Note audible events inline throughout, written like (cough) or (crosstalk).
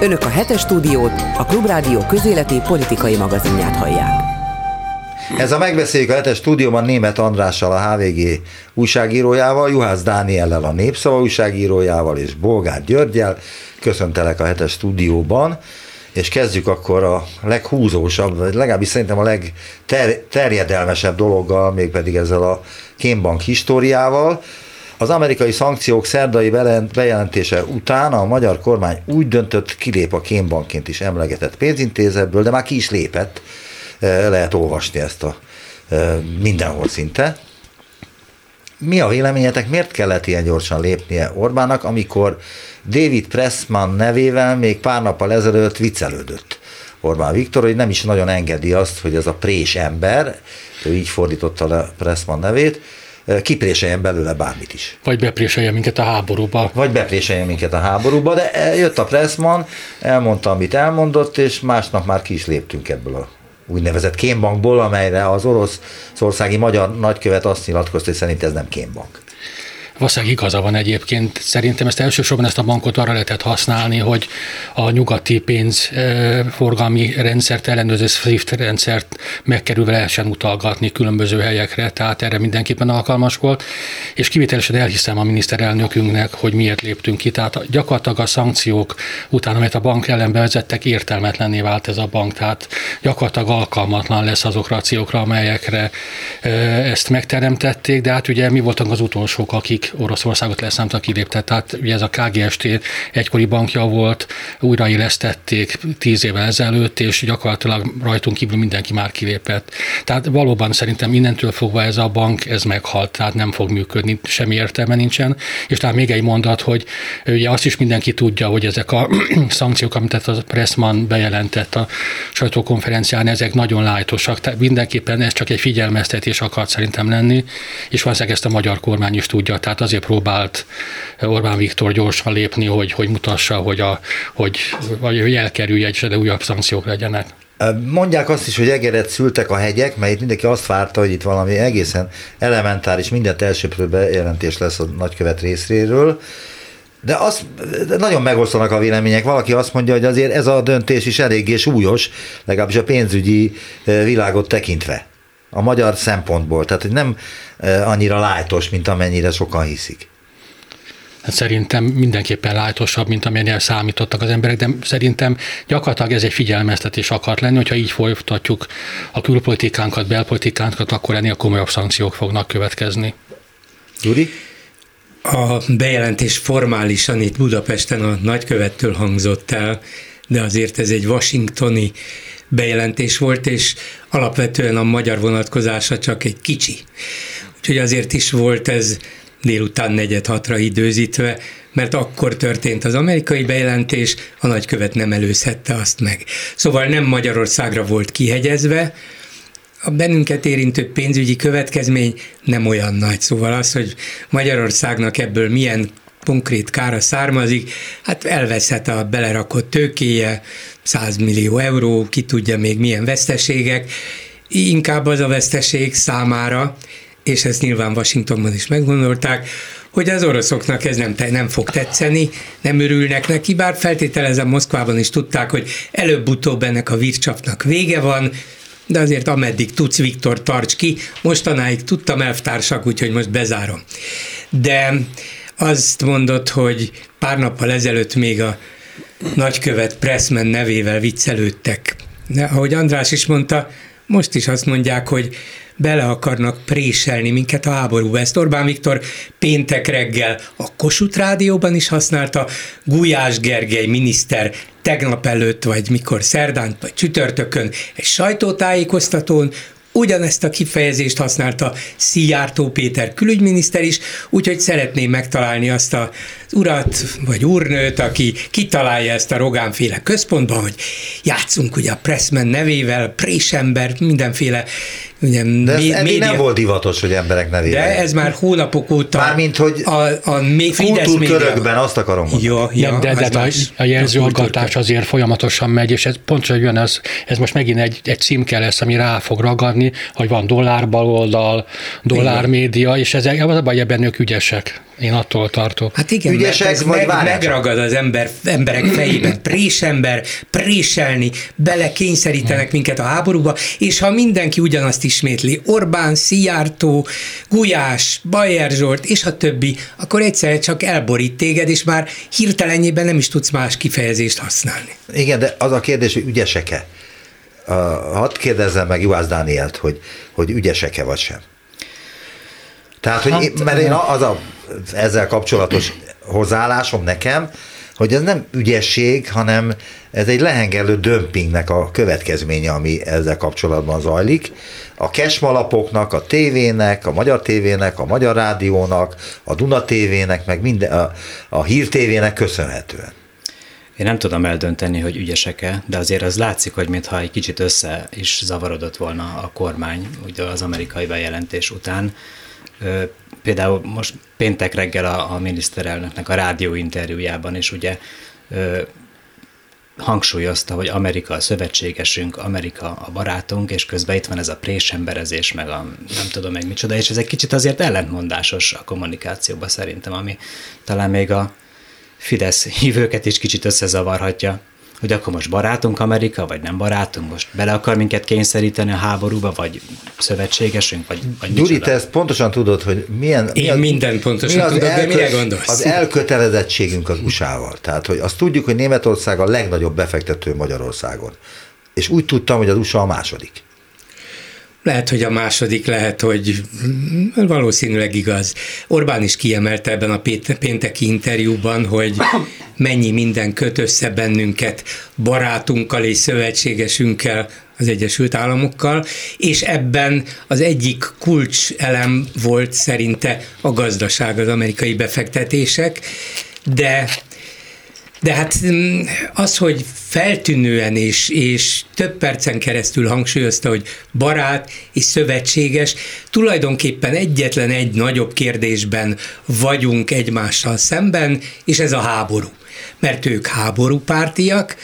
Önök a hetes stúdiót, a Klubrádió közéleti politikai magazinját hallják. Ez a megbeszéljük a hetes stúdióban német Andrással, a HVG újságírójával, Juhász Dániellel, a Népszava újságírójával és Bolgár Györgyel. Köszöntelek a hetes stúdióban és kezdjük akkor a leghúzósabb, vagy legalábbis szerintem a legterjedelmesebb dologgal, mégpedig ezzel a kémbank históriával. Az amerikai szankciók szerdai bejelentése után a magyar kormány úgy döntött, kilép a kémbankként is emlegetett pénzintézetből, de már ki is lépett, lehet olvasni ezt a mindenhol szinte. Mi a véleményetek, miért kellett ilyen gyorsan lépnie Orbánnak, amikor David Pressman nevével még pár nappal ezelőtt viccelődött? Orbán Viktor, hogy nem is nagyon engedi azt, hogy ez a prés ember, ő így fordította le Pressman nevét, kipréseljen belőle bármit is. Vagy bepréseljen minket a háborúba. Vagy bepréseljen minket a háborúba, de jött a Pressman, elmondta, amit elmondott, és másnap már ki is léptünk ebből a úgynevezett kémbankból, amelyre az orosz országi magyar nagykövet azt nyilatkozta, hogy szerint ez nem kémbank. Valószínűleg igaza van egyébként. Szerintem ezt elsősorban ezt a bankot arra lehetett használni, hogy a nyugati pénzforgalmi rendszert, ellenőrző SWIFT rendszert megkerülve lehessen utalgatni különböző helyekre, tehát erre mindenképpen alkalmas volt, és kivételesen elhiszem a miniszterelnökünknek, hogy miért léptünk ki. Tehát gyakorlatilag a szankciók után, amelyet a bank ellen bevezettek, értelmetlenné vált ez a bank, tehát gyakorlatilag alkalmatlan lesz azokra a célokra, amelyekre ezt megteremtették, de hát ugye mi voltunk az utolsók, akik Oroszországot leszámta kilépte. Tehát ugye ez a KGST egykori bankja volt, újraélesztették tíz évvel ezelőtt, és gyakorlatilag rajtunk kívül mindenki már kilépett. Tehát valóban szerintem innentől fogva ez a bank, ez meghalt, tehát nem fog működni, semmi értelme nincsen. És talán még egy mondat, hogy ugye azt is mindenki tudja, hogy ezek a (clears throat) szankciók, amit a Pressman bejelentett a sajtókonferencián, ezek nagyon lájtosak. Tehát mindenképpen ez csak egy figyelmeztetés akart szerintem lenni, és valószínűleg ezt a magyar kormány is tudja. Tehát azért próbált Orbán Viktor gyorsan lépni, hogy, hogy mutassa, hogy, a, hogy, hogy elkerülje, és de újabb szankciók legyenek. Mondják azt is, hogy egeret szültek a hegyek, mert itt mindenki azt várta, hogy itt valami egészen elementáris, mindent elsőprő bejelentés lesz a nagykövet részéről. De, az, de nagyon megosztanak a vélemények. Valaki azt mondja, hogy azért ez a döntés is eléggé súlyos, legalábbis a pénzügyi világot tekintve a magyar szempontból. Tehát, hogy nem annyira lájtos, mint amennyire sokan hiszik. Hát szerintem mindenképpen lájtosabb, mint amennyire számítottak az emberek, de szerintem gyakorlatilag ez egy figyelmeztetés akart lenni, hogyha így folytatjuk a külpolitikánkat, belpolitikánkat, akkor ennél komolyabb szankciók fognak következni. Gyuri? A bejelentés formálisan itt Budapesten a nagykövettől hangzott el, de azért ez egy washingtoni bejelentés volt, és alapvetően a magyar vonatkozása csak egy kicsi. Úgyhogy azért is volt ez délután negyed hatra időzítve, mert akkor történt az amerikai bejelentés, a nagykövet nem előzhette azt meg. Szóval nem Magyarországra volt kihegyezve, a bennünket érintő pénzügyi következmény nem olyan nagy. Szóval az, hogy Magyarországnak ebből milyen konkrét kára származik, hát elveszhet a belerakott tőkéje, 100 millió euró, ki tudja még milyen veszteségek, inkább az a veszteség számára, és ezt nyilván Washingtonban is meggondolták, hogy az oroszoknak ez nem, nem fog tetszeni, nem örülnek neki, bár feltételezem Moszkvában is tudták, hogy előbb-utóbb ennek a vircsapnak vége van, de azért ameddig tudsz, Viktor, tarts ki. Mostanáig tudtam elvtársak, úgyhogy most bezárom. De azt mondott, hogy pár nappal ezelőtt még a nagykövet Pressman nevével viccelődtek. De ahogy András is mondta, most is azt mondják, hogy bele akarnak préselni minket a háborúba. Ezt Orbán Viktor péntek reggel a Kossuth Rádióban is használta, Gulyás Gergely miniszter tegnap előtt, vagy mikor szerdán, vagy csütörtökön egy sajtótájékoztatón Ugyanezt a kifejezést használta Szijjártó Péter külügyminiszter is, úgyhogy szeretném megtalálni azt az urat, vagy úrnőt, aki kitalálja ezt a Rogánféle központban, hogy játszunk ugye a Pressman nevével, Présember, mindenféle Ugye, de ez média... nem volt divatos, hogy emberek nevével. De ez már hónapok óta. Mármint, hogy a, a Fidesz körökben azt akarom mondani. Ja, ja, de, de, de a, a jelzőalkotás azért folyamatosan megy, és ez pontosan jön, ez, ez most megint egy, egy címke lesz, ami rá fog ragadni, hogy van dollár baloldal, dollár média, és ez, az a baj, ebben ők ügyesek. Én attól tartok. Hát igen, Ügyesek, mert ez vagy meg, megragad az ember, emberek fejében. Présember, préselni, belekényszerítenek minket a háborúba, és ha mindenki ugyanazt ismétli, Orbán, Szijjártó, Gulyás, Bajer Zsolt, és a többi, akkor egyszer csak elborít téged, és már hirtelenjében nem is tudsz más kifejezést használni. Igen, de az a kérdés, hogy ügyesek-e? Uh, hadd kérdezzem meg Juhász Dánielt, hogy, hogy ügyesek-e vagy sem. Tehát, hogy hát, én, mert én az a, ezzel kapcsolatos hozzáállásom nekem, hogy ez nem ügyesség, hanem ez egy lehengelő dömpingnek a következménye, ami ezzel kapcsolatban zajlik. A kesmalapoknak, a tévének, a Magyar tévének, a Magyar rádiónak, a Duna tévének, meg minden, a, a Hír tévének köszönhetően. Én nem tudom eldönteni, hogy ügyesek-e, de azért az látszik, hogy mintha egy kicsit össze is zavarodott volna a kormány ugye az amerikai bejelentés után. Például most péntek reggel a, a miniszterelnöknek a rádióinterjújában is ugye hangsúlyozta, hogy Amerika a szövetségesünk, Amerika a barátunk, és közben itt van ez a présemberezés, meg a nem tudom meg micsoda, és ez egy kicsit azért ellentmondásos a kommunikációban szerintem, ami talán még a Fidesz hívőket is kicsit összezavarhatja hogy akkor most barátunk Amerika, vagy nem barátunk, most bele akar minket kényszeríteni a háborúba, vagy szövetségesünk, vagy, vagy Gyuri, te ezt pontosan tudod, hogy milyen... Én mi a, minden pontosan mi az tudod, elkö, de mire gondolsz? Az elkötelezettségünk az USA-val. Tehát, hogy azt tudjuk, hogy Németország a legnagyobb befektető Magyarországon. És úgy tudtam, hogy az USA a második. Lehet, hogy a második, lehet, hogy valószínűleg igaz. Orbán is kiemelte ebben a pénteki interjúban, hogy mennyi minden köt össze bennünket barátunkkal és szövetségesünkkel, az Egyesült Államokkal, és ebben az egyik kulcselem volt szerinte a gazdaság, az amerikai befektetések, de de hát mm, az, hogy feltűnően és, és több percen keresztül hangsúlyozta, hogy barát és szövetséges, tulajdonképpen egyetlen egy nagyobb kérdésben vagyunk egymással szemben, és ez a háború. Mert ők háborúpártiak,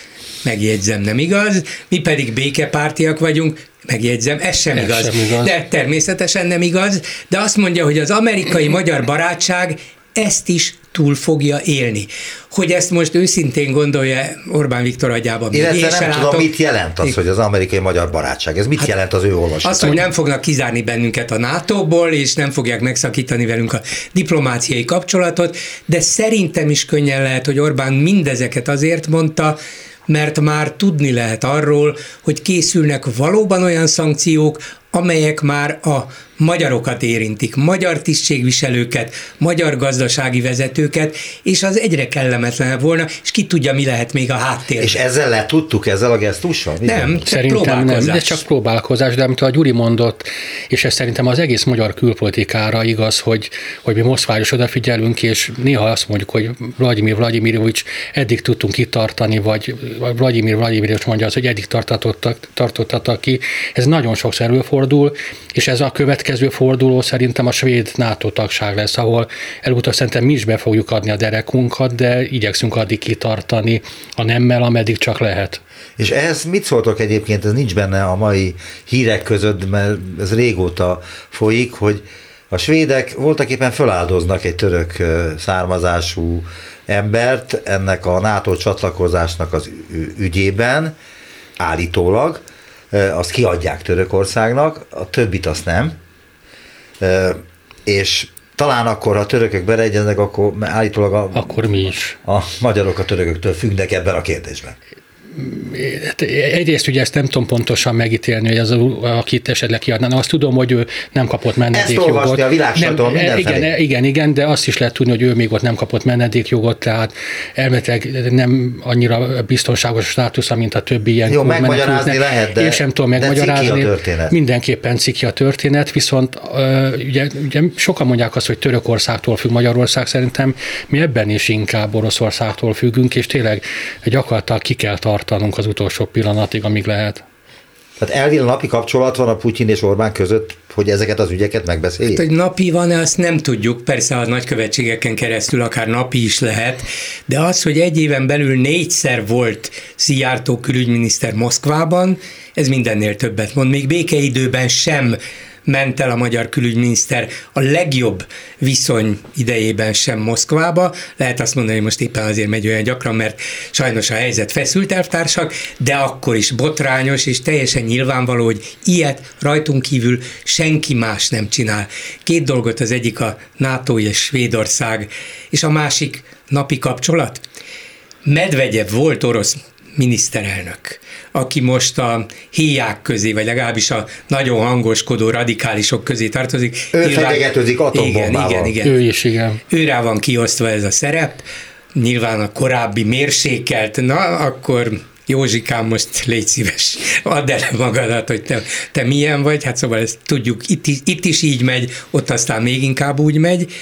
megjegyzem, nem igaz, mi pedig békepártiak vagyunk, megjegyzem, ez sem, ez igaz. sem igaz. De természetesen nem igaz, de azt mondja, hogy az amerikai-magyar barátság ezt is túl fogja élni. Hogy ezt most őszintén gondolja Orbán Viktor agyában. Illetve nem látom, tudom, mit jelent az, hogy az amerikai-magyar barátság. Ez mit hát jelent az ő olvasata? Azt, hogy nem fognak kizárni bennünket a NATO-ból, és nem fogják megszakítani velünk a diplomáciai kapcsolatot, de szerintem is könnyen lehet, hogy Orbán mindezeket azért mondta, mert már tudni lehet arról, hogy készülnek valóban olyan szankciók, amelyek már a magyarokat érintik, magyar tisztségviselőket, magyar gazdasági vezetőket, és az egyre kellemetlenebb volna, és ki tudja, mi lehet még a háttér. És ezzel le tudtuk ezzel a gesztussal? Nem, szerintem nem, de csak próbálkozás, de amit a Gyuri mondott, és ez szerintem az egész magyar külpolitikára igaz, hogy, hogy mi Moszkvára is odafigyelünk, és néha azt mondjuk, hogy Vladimir Vladimirovics eddig tudtunk itt tartani, vagy Vladimir Vladimirovics mondja azt, hogy eddig tartottak, tartottatok ki. Ez nagyon sokszor előfordul, és ez a következő forduló szerintem a svéd NATO tagság lesz, ahol előutóbb szerintem mi is be fogjuk adni a derekunkat, de igyekszünk addig kitartani a nemmel, ameddig csak lehet. És ehhez mit szóltok egyébként, ez nincs benne a mai hírek között, mert ez régóta folyik, hogy a svédek voltak éppen föláldoznak egy török származású embert ennek a NATO csatlakozásnak az ügyében, állítólag, azt kiadják Törökországnak, a többit azt nem és talán akkor, ha a törökök beleegyeznek, akkor állítólag a, akkor mi is. A magyarok a törököktől függnek ebben a kérdésben. Hát egyrészt ugye ezt nem tudom pontosan megítélni, hogy az, akit esetleg kiadnának. Azt tudom, hogy ő nem kapott menedékjogot. A nem, igen, igen, igen, de azt is lehet tudni, hogy ő még ott nem kapott menedékjogot, tehát elméletileg nem annyira biztonságos a státusza, mint a többi ilyen Jó, megmagyarázni lehet, de, én sem tudom megmagyarázni. Mindenképpen ciki a történet, viszont ugye, ugye sokan mondják azt, hogy Törökországtól függ Magyarország, szerintem mi ebben is inkább Oroszországtól függünk, és tényleg gyakorlatilag ki kell tartani tartanunk az utolsó pillanatig, amíg lehet. Tehát elvileg napi kapcsolat van a Putyin és Orbán között, hogy ezeket az ügyeket megbeszéljék? Hát, hogy napi van-e, azt nem tudjuk. Persze a nagykövetségeken keresztül akár napi is lehet, de az, hogy egy éven belül négyszer volt Szijjártó külügyminiszter Moszkvában, ez mindennél többet mond. Még békeidőben sem ment el a magyar külügyminiszter a legjobb viszony idejében sem Moszkvába. Lehet azt mondani, hogy most éppen azért megy olyan gyakran, mert sajnos a helyzet feszült elvtársak, de akkor is botrányos, és teljesen nyilvánvaló, hogy ilyet rajtunk kívül senki más nem csinál. Két dolgot, az egyik a NATO és Svédország, és a másik napi kapcsolat. Medvegyev volt orosz miniszterelnök, aki most a héják közé, vagy legalábbis a nagyon hangoskodó radikálisok közé tartozik. Ő Nyilván, fenyegetőzik atombombával. Igen, igen, igen. Ő is, igen. Őrá van kiosztva ez a szerep, nyilván a korábbi mérsékelt, na akkor Józsikám, most légy szíves, add el magadat, hogy te, te milyen vagy, hát szóval ezt tudjuk, itt, itt is így megy, ott aztán még inkább úgy megy.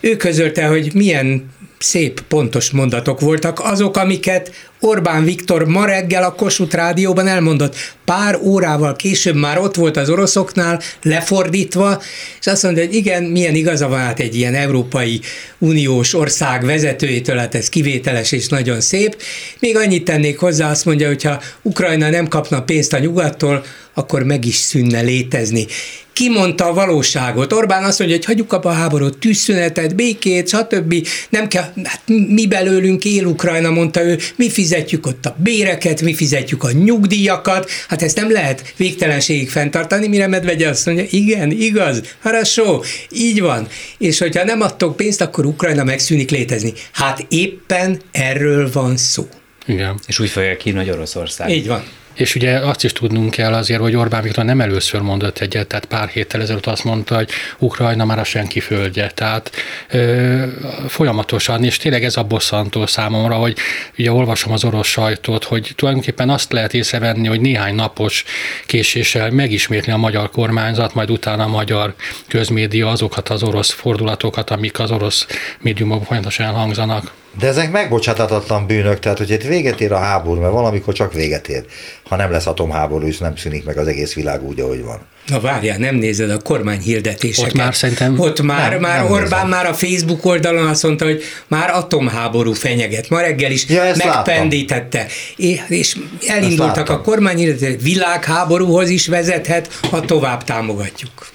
Ő közölte, hogy milyen szép, pontos mondatok voltak, azok, amiket Orbán Viktor ma reggel a Kossuth Rádióban elmondott. Pár órával később már ott volt az oroszoknál, lefordítva, és azt mondja, hogy igen, milyen igaza van hát egy ilyen Európai Uniós ország vezetőjétől, hát ez kivételes és nagyon szép. Még annyit tennék hozzá, azt mondja, hogy ha Ukrajna nem kapna pénzt a nyugattól, akkor meg is szűnne létezni kimondta a valóságot. Orbán azt mondja, hogy hagyjuk abba a háborút, tűzszünetet, békét, stb. Nem kell, hát mi belőlünk él Ukrajna, mondta ő, mi fizetjük ott a béreket, mi fizetjük a nyugdíjakat, hát ezt nem lehet végtelenségig fenntartani, mire Medvegye azt mondja, igen, igaz, harasó, így van. És hogyha nem adtok pénzt, akkor Ukrajna megszűnik létezni. Hát éppen erről van szó. Igen. És úgy fogják hívni, hogy Oroszország. Így van. És ugye azt is tudnunk kell azért, hogy Orbán Viktor nem először mondott egyet, tehát pár héttel ezelőtt azt mondta, hogy Ukrajna már a senki földje. Tehát ö, folyamatosan, és tényleg ez a bosszantó számomra, hogy ugye olvasom az orosz sajtót, hogy tulajdonképpen azt lehet észrevenni, hogy néhány napos késéssel megismétli a magyar kormányzat, majd utána a magyar közmédia azokat az orosz fordulatokat, amik az orosz médiumok folyamatosan elhangzanak. De ezek megbocsátatatlan bűnök, tehát hogy itt véget ér a háború, mert valamikor csak véget ér, ha nem lesz atomháború, és nem szűnik meg az egész világ úgy, ahogy van. Na várjál, nem nézed a kormány hirdetéseket. Ott már szerintem... Ott már, nem, már nem Orbán nézem. már a Facebook oldalon azt mondta, hogy már atomháború fenyeget. Ma reggel is ja, megpendítette. És, és elindultak a kormány hirdetések, világháborúhoz is vezethet, ha tovább támogatjuk.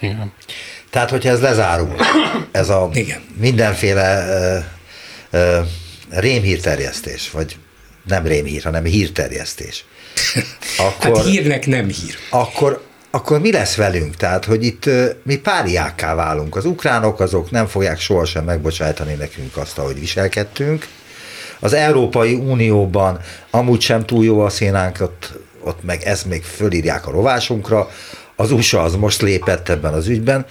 Igen. Tehát, hogyha ez lezárul, ez a Igen. mindenféle rémhírterjesztés, vagy nem rémhír, hanem hírterjesztés. (laughs) Akkor, hát hírnek nem hír. Akkor, akkor mi lesz velünk? Tehát, hogy itt mi páriákká válunk. Az ukránok azok nem fogják sohasem megbocsájtani nekünk azt, ahogy viselkedtünk. Az Európai Unióban amúgy sem túl jó a szénánk, ott, ott meg ezt még fölírják a rovásunkra. Az USA az most lépett ebben az ügyben.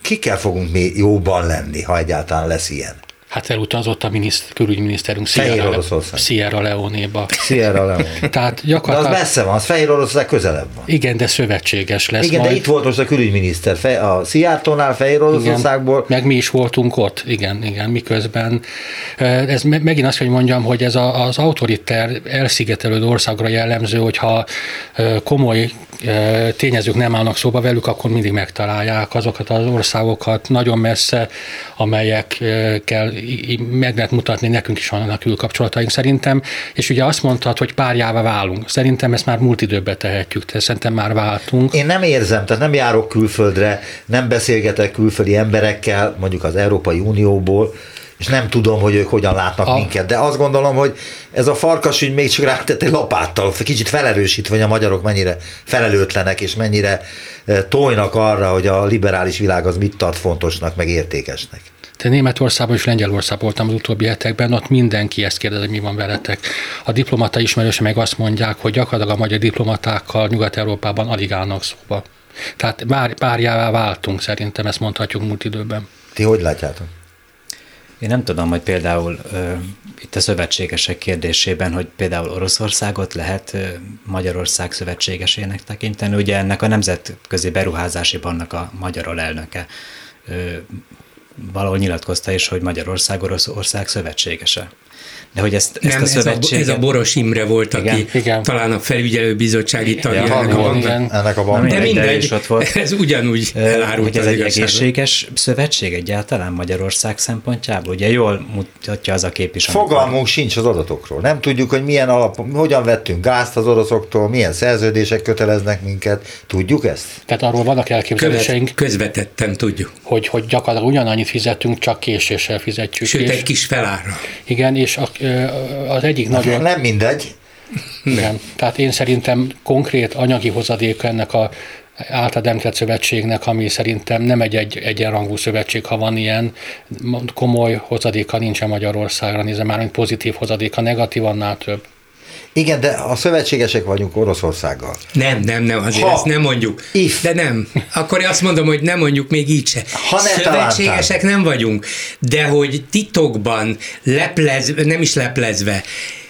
Kikkel fogunk mi jóban lenni, ha egyáltalán lesz ilyen? Hát elutazott a miniszt, külügyminiszterünk Sierra, Le, Sierra Leone-ba. Sierra Leone. (laughs) Tehát gyakorlatilag... De az messze van, az Fehér Oroszország közelebb van. Igen, de szövetséges lesz Igen, majd. de itt volt most a külügyminiszter, a Szijjártónál, Fehér Oroszországból. meg mi is voltunk ott, igen, igen, miközben. Ez megint azt, hogy mondjam, hogy ez az autoriter elszigetelő országra jellemző, hogyha komoly tényezők nem állnak szóba velük, akkor mindig megtalálják azokat az országokat nagyon messze, amelyekkel meg lehet mutatni, nekünk is vannak külkapcsolataink szerintem, és ugye azt mondtad, hogy párjává válunk. Szerintem ezt már múlt időbe tehetjük, de szerintem már váltunk. Én nem érzem, tehát nem járok külföldre, nem beszélgetek külföldi emberekkel, mondjuk az Európai Unióból, és nem tudom, hogy ők hogyan látnak a... minket, de azt gondolom, hogy ez a farkas ügy még csak rátett egy lapáttal, kicsit felerősítve, hogy a magyarok mennyire felelőtlenek, és mennyire e, tojnak arra, hogy a liberális világ az mit tart fontosnak, meg értékesnek. Te Németországban és Lengyelországban voltam az utóbbi hetekben, ott mindenki ezt kérdezi, hogy mi van veletek. A diplomata ismerőse meg azt mondják, hogy gyakorlatilag a magyar diplomatákkal Nyugat-Európában alig állnak szóba. Tehát már párjává váltunk, szerintem ezt mondhatjuk múlt időben. Ti hogy látjátok? Én nem tudom, hogy például ö, itt a szövetségesek kérdésében, hogy például Oroszországot lehet ö, Magyarország szövetségesének tekinteni. Ugye ennek a Nemzetközi Beruházási Banknak a magyar alelnöke ö, valahol nyilatkozta is, hogy Magyarország Oroszország szövetségese. De hogy ezt, ezt nem, a szövetséget... Ez a, ez a Boros Imre volt, igen, aki igen. talán a felügyelőbizottsági tagja ja, ennek, a, igen. ennek a banknak. De mindegy, ott volt. (laughs) ez ugyanúgy elárult hogy ez egy egészséges szövetség egyáltalán Magyarország szempontjából? Ugye jól mutatja az a kép is. Fogalmunk sincs az adatokról. Nem tudjuk, hogy milyen alap, hogyan vettünk gázt az oroszoktól, milyen szerződések köteleznek minket. Tudjuk ezt? Tehát arról vannak elképzeléseink. Közvetetten tudjuk. Hogy, hogy gyakorlatilag ugyanannyit fizetünk, csak késéssel fizetjük. Sőt, és, egy kis felárra. Igen, és a, az egyik nagyon... Nem mindegy. Igen, tehát én szerintem konkrét anyagi hozadék ennek a általad említett szövetségnek, ami szerintem nem egy, egy egyenrangú szövetség, ha van ilyen, komoly hozadéka nincsen Magyarországra, nézve már, mint pozitív hozadéka, negatív annál több. Igen, de a szövetségesek vagyunk Oroszországgal. Nem, nem, nem, azért ha, ezt nem mondjuk. If. De nem. Akkor azt mondom, hogy nem mondjuk még így se. Ha ne Szövetségesek talántál. nem vagyunk, de hogy titokban, leplezve, nem is leplezve,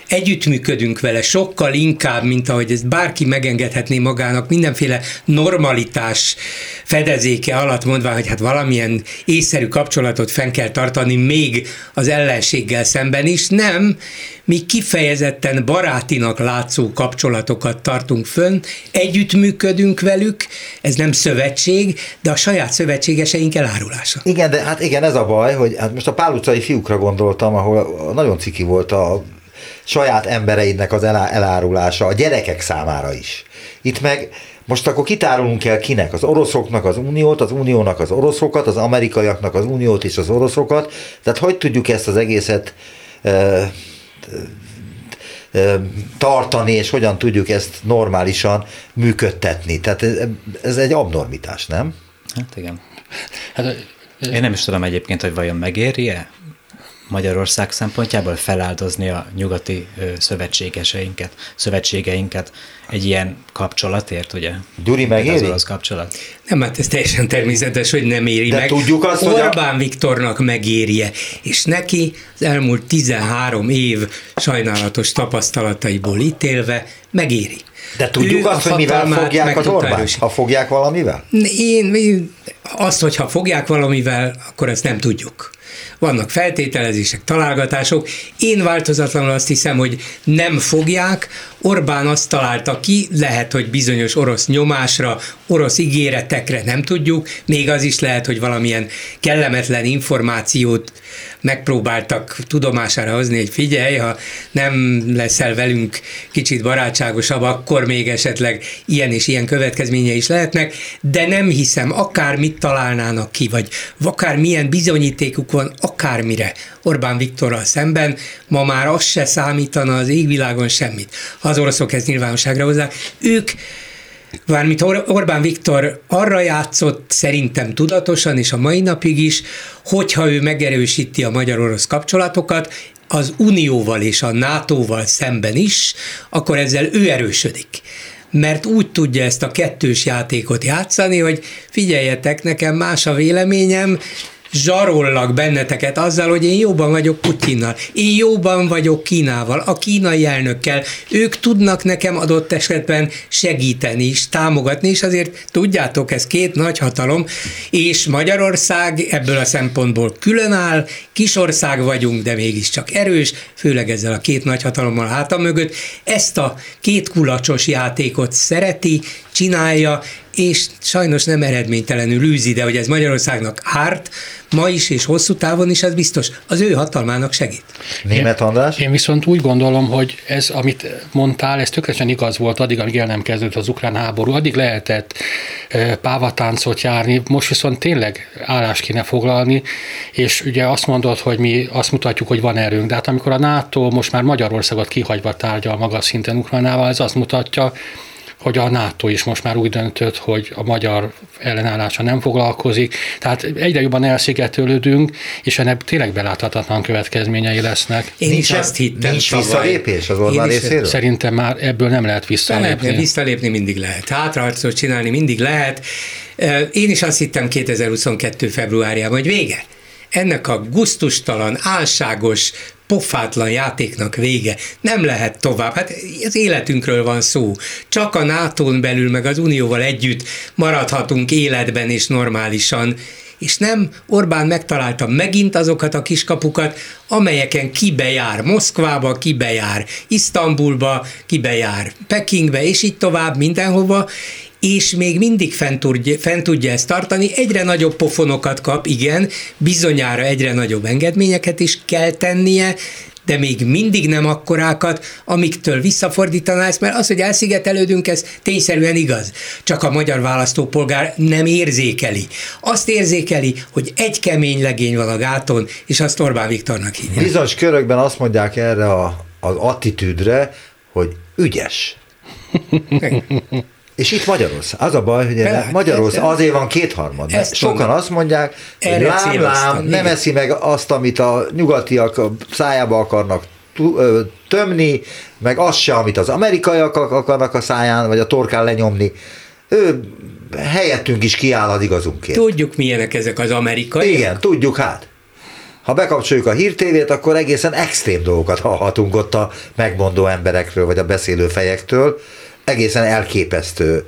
együttműködünk vele sokkal inkább, mint ahogy ezt bárki megengedhetné magának mindenféle normalitás fedezéke alatt mondva, hogy hát valamilyen észszerű kapcsolatot fenn kell tartani még az ellenséggel szemben is. Nem, mi kifejezetten barátinak látszó kapcsolatokat tartunk fönn, együttműködünk velük, ez nem szövetség, de a saját szövetségeseink elárulása. Igen, de hát igen, ez a baj, hogy hát most a Pál fiúkra gondoltam, ahol nagyon ciki volt a saját embereidnek az elárulása a gyerekek számára is. Itt meg most akkor kitárulunk el kinek? Az oroszoknak az uniót, az uniónak az oroszokat, az amerikaiaknak az uniót és az oroszokat. Tehát hogy tudjuk ezt az egészet e, e, tartani, és hogyan tudjuk ezt normálisan működtetni. Tehát ez, ez egy abnormitás, nem? Hát igen. Hát, Én nem is tudom egyébként, hogy vajon megéri-e Magyarország szempontjából feláldozni a nyugati szövetségeseinket, szövetségeinket egy ilyen kapcsolatért, ugye? Gyuri megéri? Az orosz kapcsolat. Nem, hát ez teljesen természetes, hogy nem éri De meg. tudjuk azt, Orbán hogy a... Viktornak megérje, és neki az elmúlt 13 év sajnálatos tapasztalataiból ítélve megéri. De tudjuk ő azt, hogy mivel fogják az Orbán? Ha fogják valamivel? Én, én azt, hogy ha fogják valamivel, akkor ezt nem tudjuk vannak feltételezések, találgatások. Én változatlanul azt hiszem, hogy nem fogják. Orbán azt találta ki, lehet, hogy bizonyos orosz nyomásra, orosz ígéretekre nem tudjuk, még az is lehet, hogy valamilyen kellemetlen információt megpróbáltak tudomására hozni, hogy figyelj, ha nem leszel velünk kicsit barátságosabb, akkor még esetleg ilyen és ilyen következménye is lehetnek, de nem hiszem, akármit találnának ki, vagy akár milyen bizonyítékuk van, akármire Orbán Viktorral szemben, ma már az se számítana az égvilágon semmit. Ha az oroszok ezt nyilvánosságra hozzák, ők Vármint Orbán Viktor arra játszott szerintem tudatosan, és a mai napig is, hogyha ő megerősíti a magyar-orosz kapcsolatokat, az Unióval és a NATO-val szemben is, akkor ezzel ő erősödik mert úgy tudja ezt a kettős játékot játszani, hogy figyeljetek, nekem más a véleményem, zsarollak benneteket azzal, hogy én jóban vagyok Putyinnal, én jóban vagyok Kínával, a kínai elnökkel, ők tudnak nekem adott esetben segíteni is, támogatni, és azért tudjátok, ez két nagy hatalom, és Magyarország ebből a szempontból különáll, kisország vagyunk, de mégiscsak erős, főleg ezzel a két nagy hatalommal háta mögött, ezt a két kulacsos játékot szereti, csinálja, és sajnos nem eredménytelenül űzi, de hogy ez Magyarországnak árt, ma is és hosszú távon is, ez biztos az ő hatalmának segít. Német András? Én viszont úgy gondolom, hogy ez, amit mondtál, ez tökéletesen igaz volt addig, amíg el nem kezdődött az ukrán háború, addig lehetett pávatáncot járni, most viszont tényleg állás kéne foglalni, és ugye azt mondod, hogy mi azt mutatjuk, hogy van erőnk, de hát amikor a NATO most már Magyarországot kihagyva tárgyal magas szinten Ukrajnával, ez azt mutatja, hogy a NATO is most már úgy döntött, hogy a magyar ellenállása nem foglalkozik. Tehát egyre jobban elszigetelődünk, és ennek tényleg beláthatatlan következményei lesznek. Én nincs, is azt hittem. Nincs visszalépés az Orbán részéről? Szerintem már ebből nem lehet visszalépni. Lehet, visszalépni mindig lehet. Hátraharcot csinálni mindig lehet. Én is azt hittem 2022. februárjában, hogy vége ennek a guztustalan, álságos, pofátlan játéknak vége. Nem lehet tovább. Hát az életünkről van szó. Csak a nato belül, meg az Unióval együtt maradhatunk életben és normálisan, és nem Orbán megtalálta megint azokat a kiskapukat, amelyeken kibejár Moszkvába, kibejár Isztambulba, kibejár Pekingbe, és így tovább mindenhova, és még mindig fent tudja, fent tudja ezt tartani, egyre nagyobb pofonokat kap, igen, bizonyára egyre nagyobb engedményeket is kell tennie, de még mindig nem akkorákat, amiktől visszafordítaná ezt, mert az, hogy elszigetelődünk, ez tényszerűen igaz. Csak a magyar választópolgár nem érzékeli. Azt érzékeli, hogy egy kemény legény van a gáton, és azt Orbán Viktornak hívják. Bizonyos körökben azt mondják erre a, az attitűdre, hogy ügyes. (laughs) És itt Magyarország. Az a baj, hogy De, Magyarország ez- azért van kétharmad. Mert sokan mondom. azt mondják, hogy lám, lám, nem eszi meg azt, amit a nyugatiak a szájába akarnak tömni, meg azt se, amit az amerikaiak ak- akarnak a száján, vagy a torkán lenyomni. Ő helyettünk is kiáll az igazunkért. Tudjuk, milyenek ezek az amerikai. Igen, tudjuk hát. Ha bekapcsoljuk a hírtévét, akkor egészen extrém dolgokat hallhatunk ott a megmondó emberekről, vagy a beszélő fejektől. Egészen elképesztő.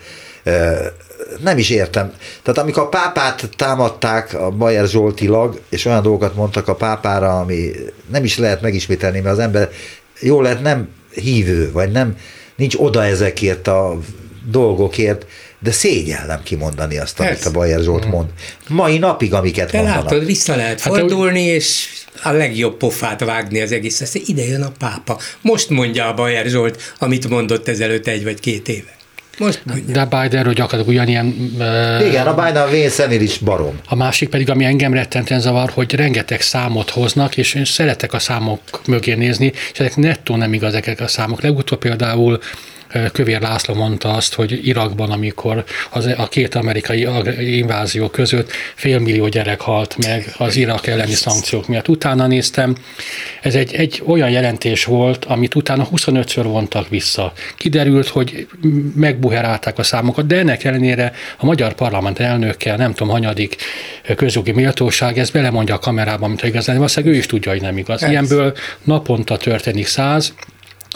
Nem is értem. Tehát amikor a pápát támadták a Bajer Zsoltilag, és olyan dolgokat mondtak a pápára, ami nem is lehet megismételni, mert az ember jól lehet nem hívő, vagy nem nincs oda ezekért a dolgokért, de szégyellem kimondani azt, amit Persze. a Bajer Zsolt mond. Mai napig, amiket De mondanak. látod, vissza lehet Hát, fordulni, és a legjobb pofát vágni az egész. Azt ide jön a pápa. Most mondja a Bajer Zsolt, amit mondott ezelőtt egy vagy két éve. Most mondja. De Bidenről gyakorlatilag ugyanilyen... Igen, a Biden a vénszenél is barom. A másik pedig, ami engem rettenten zavar, hogy rengeteg számot hoznak, és én szeretek a számok mögé nézni, és ezek nettó nem igaz ezek a számok. Legutóbb például Kövér László mondta azt, hogy Irakban, amikor az, a két amerikai invázió között félmillió gyerek halt meg az Irak elleni szankciók miatt. Utána néztem, ez egy, egy olyan jelentés volt, amit utána 25-ször vontak vissza. Kiderült, hogy megbuherálták a számokat, de ennek ellenére a magyar parlament elnöke, nem tudom, hanyadik közjogi méltóság, ezt belemondja a kamerában, mint igazán, valószínűleg ő is tudja, hogy nem igaz. Ilyenből naponta történik száz,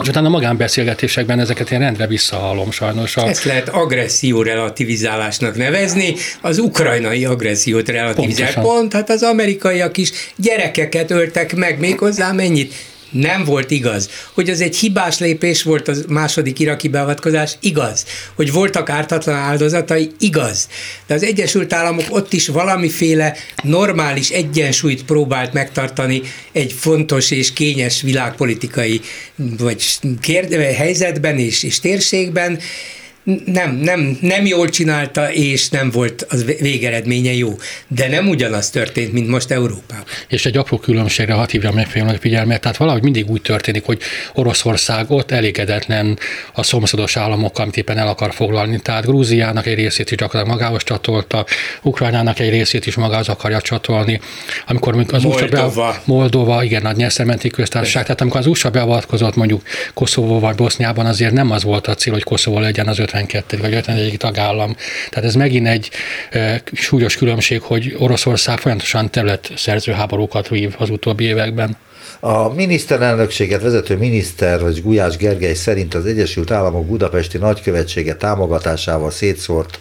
és utána a magánbeszélgetésekben ezeket én rendre visszahallom sajnos. A, Ezt lehet agresszió relativizálásnak nevezni, az ukrajnai agressziót relativizálják. Pontosan. Pont, hát az amerikaiak is gyerekeket öltek meg, méghozzá mennyit? Nem volt igaz. Hogy az egy hibás lépés volt a második iraki beavatkozás, igaz. Hogy voltak ártatlan áldozatai, igaz. De az Egyesült Államok ott is valamiféle normális egyensúlyt próbált megtartani egy fontos és kényes világpolitikai vagy kérde, helyzetben és, és térségben, nem, nem, nem jól csinálta, és nem volt az végeredménye jó. De nem ugyanaz történt, mint most Európában. És egy apró különbségre hadd hívjam meg a figyelmet, tehát valahogy mindig úgy történik, hogy Oroszország ott elégedetlen a szomszédos államokkal, amit éppen el akar foglalni. Tehát Grúziának egy részét is gyakorlatilag magához csatolta, Ukrajnának egy részét is magához akarja csatolni. Amikor mondjuk az USA Moldova. be, Moldova, igen, a nyerszementi köztársaság, tehát amikor az USA beavatkozott mondjuk Koszovó vagy Boszniában, azért nem az volt a cél, hogy Koszovó legyen az 52. vagy 51. tagállam. Tehát ez megint egy súlyos különbség, hogy Oroszország folyamatosan területszerző háborúkat vív az utóbbi években. A miniszterelnökséget vezető miniszter, vagy Gulyás Gergely szerint az Egyesült Államok budapesti nagykövetsége támogatásával szétszórt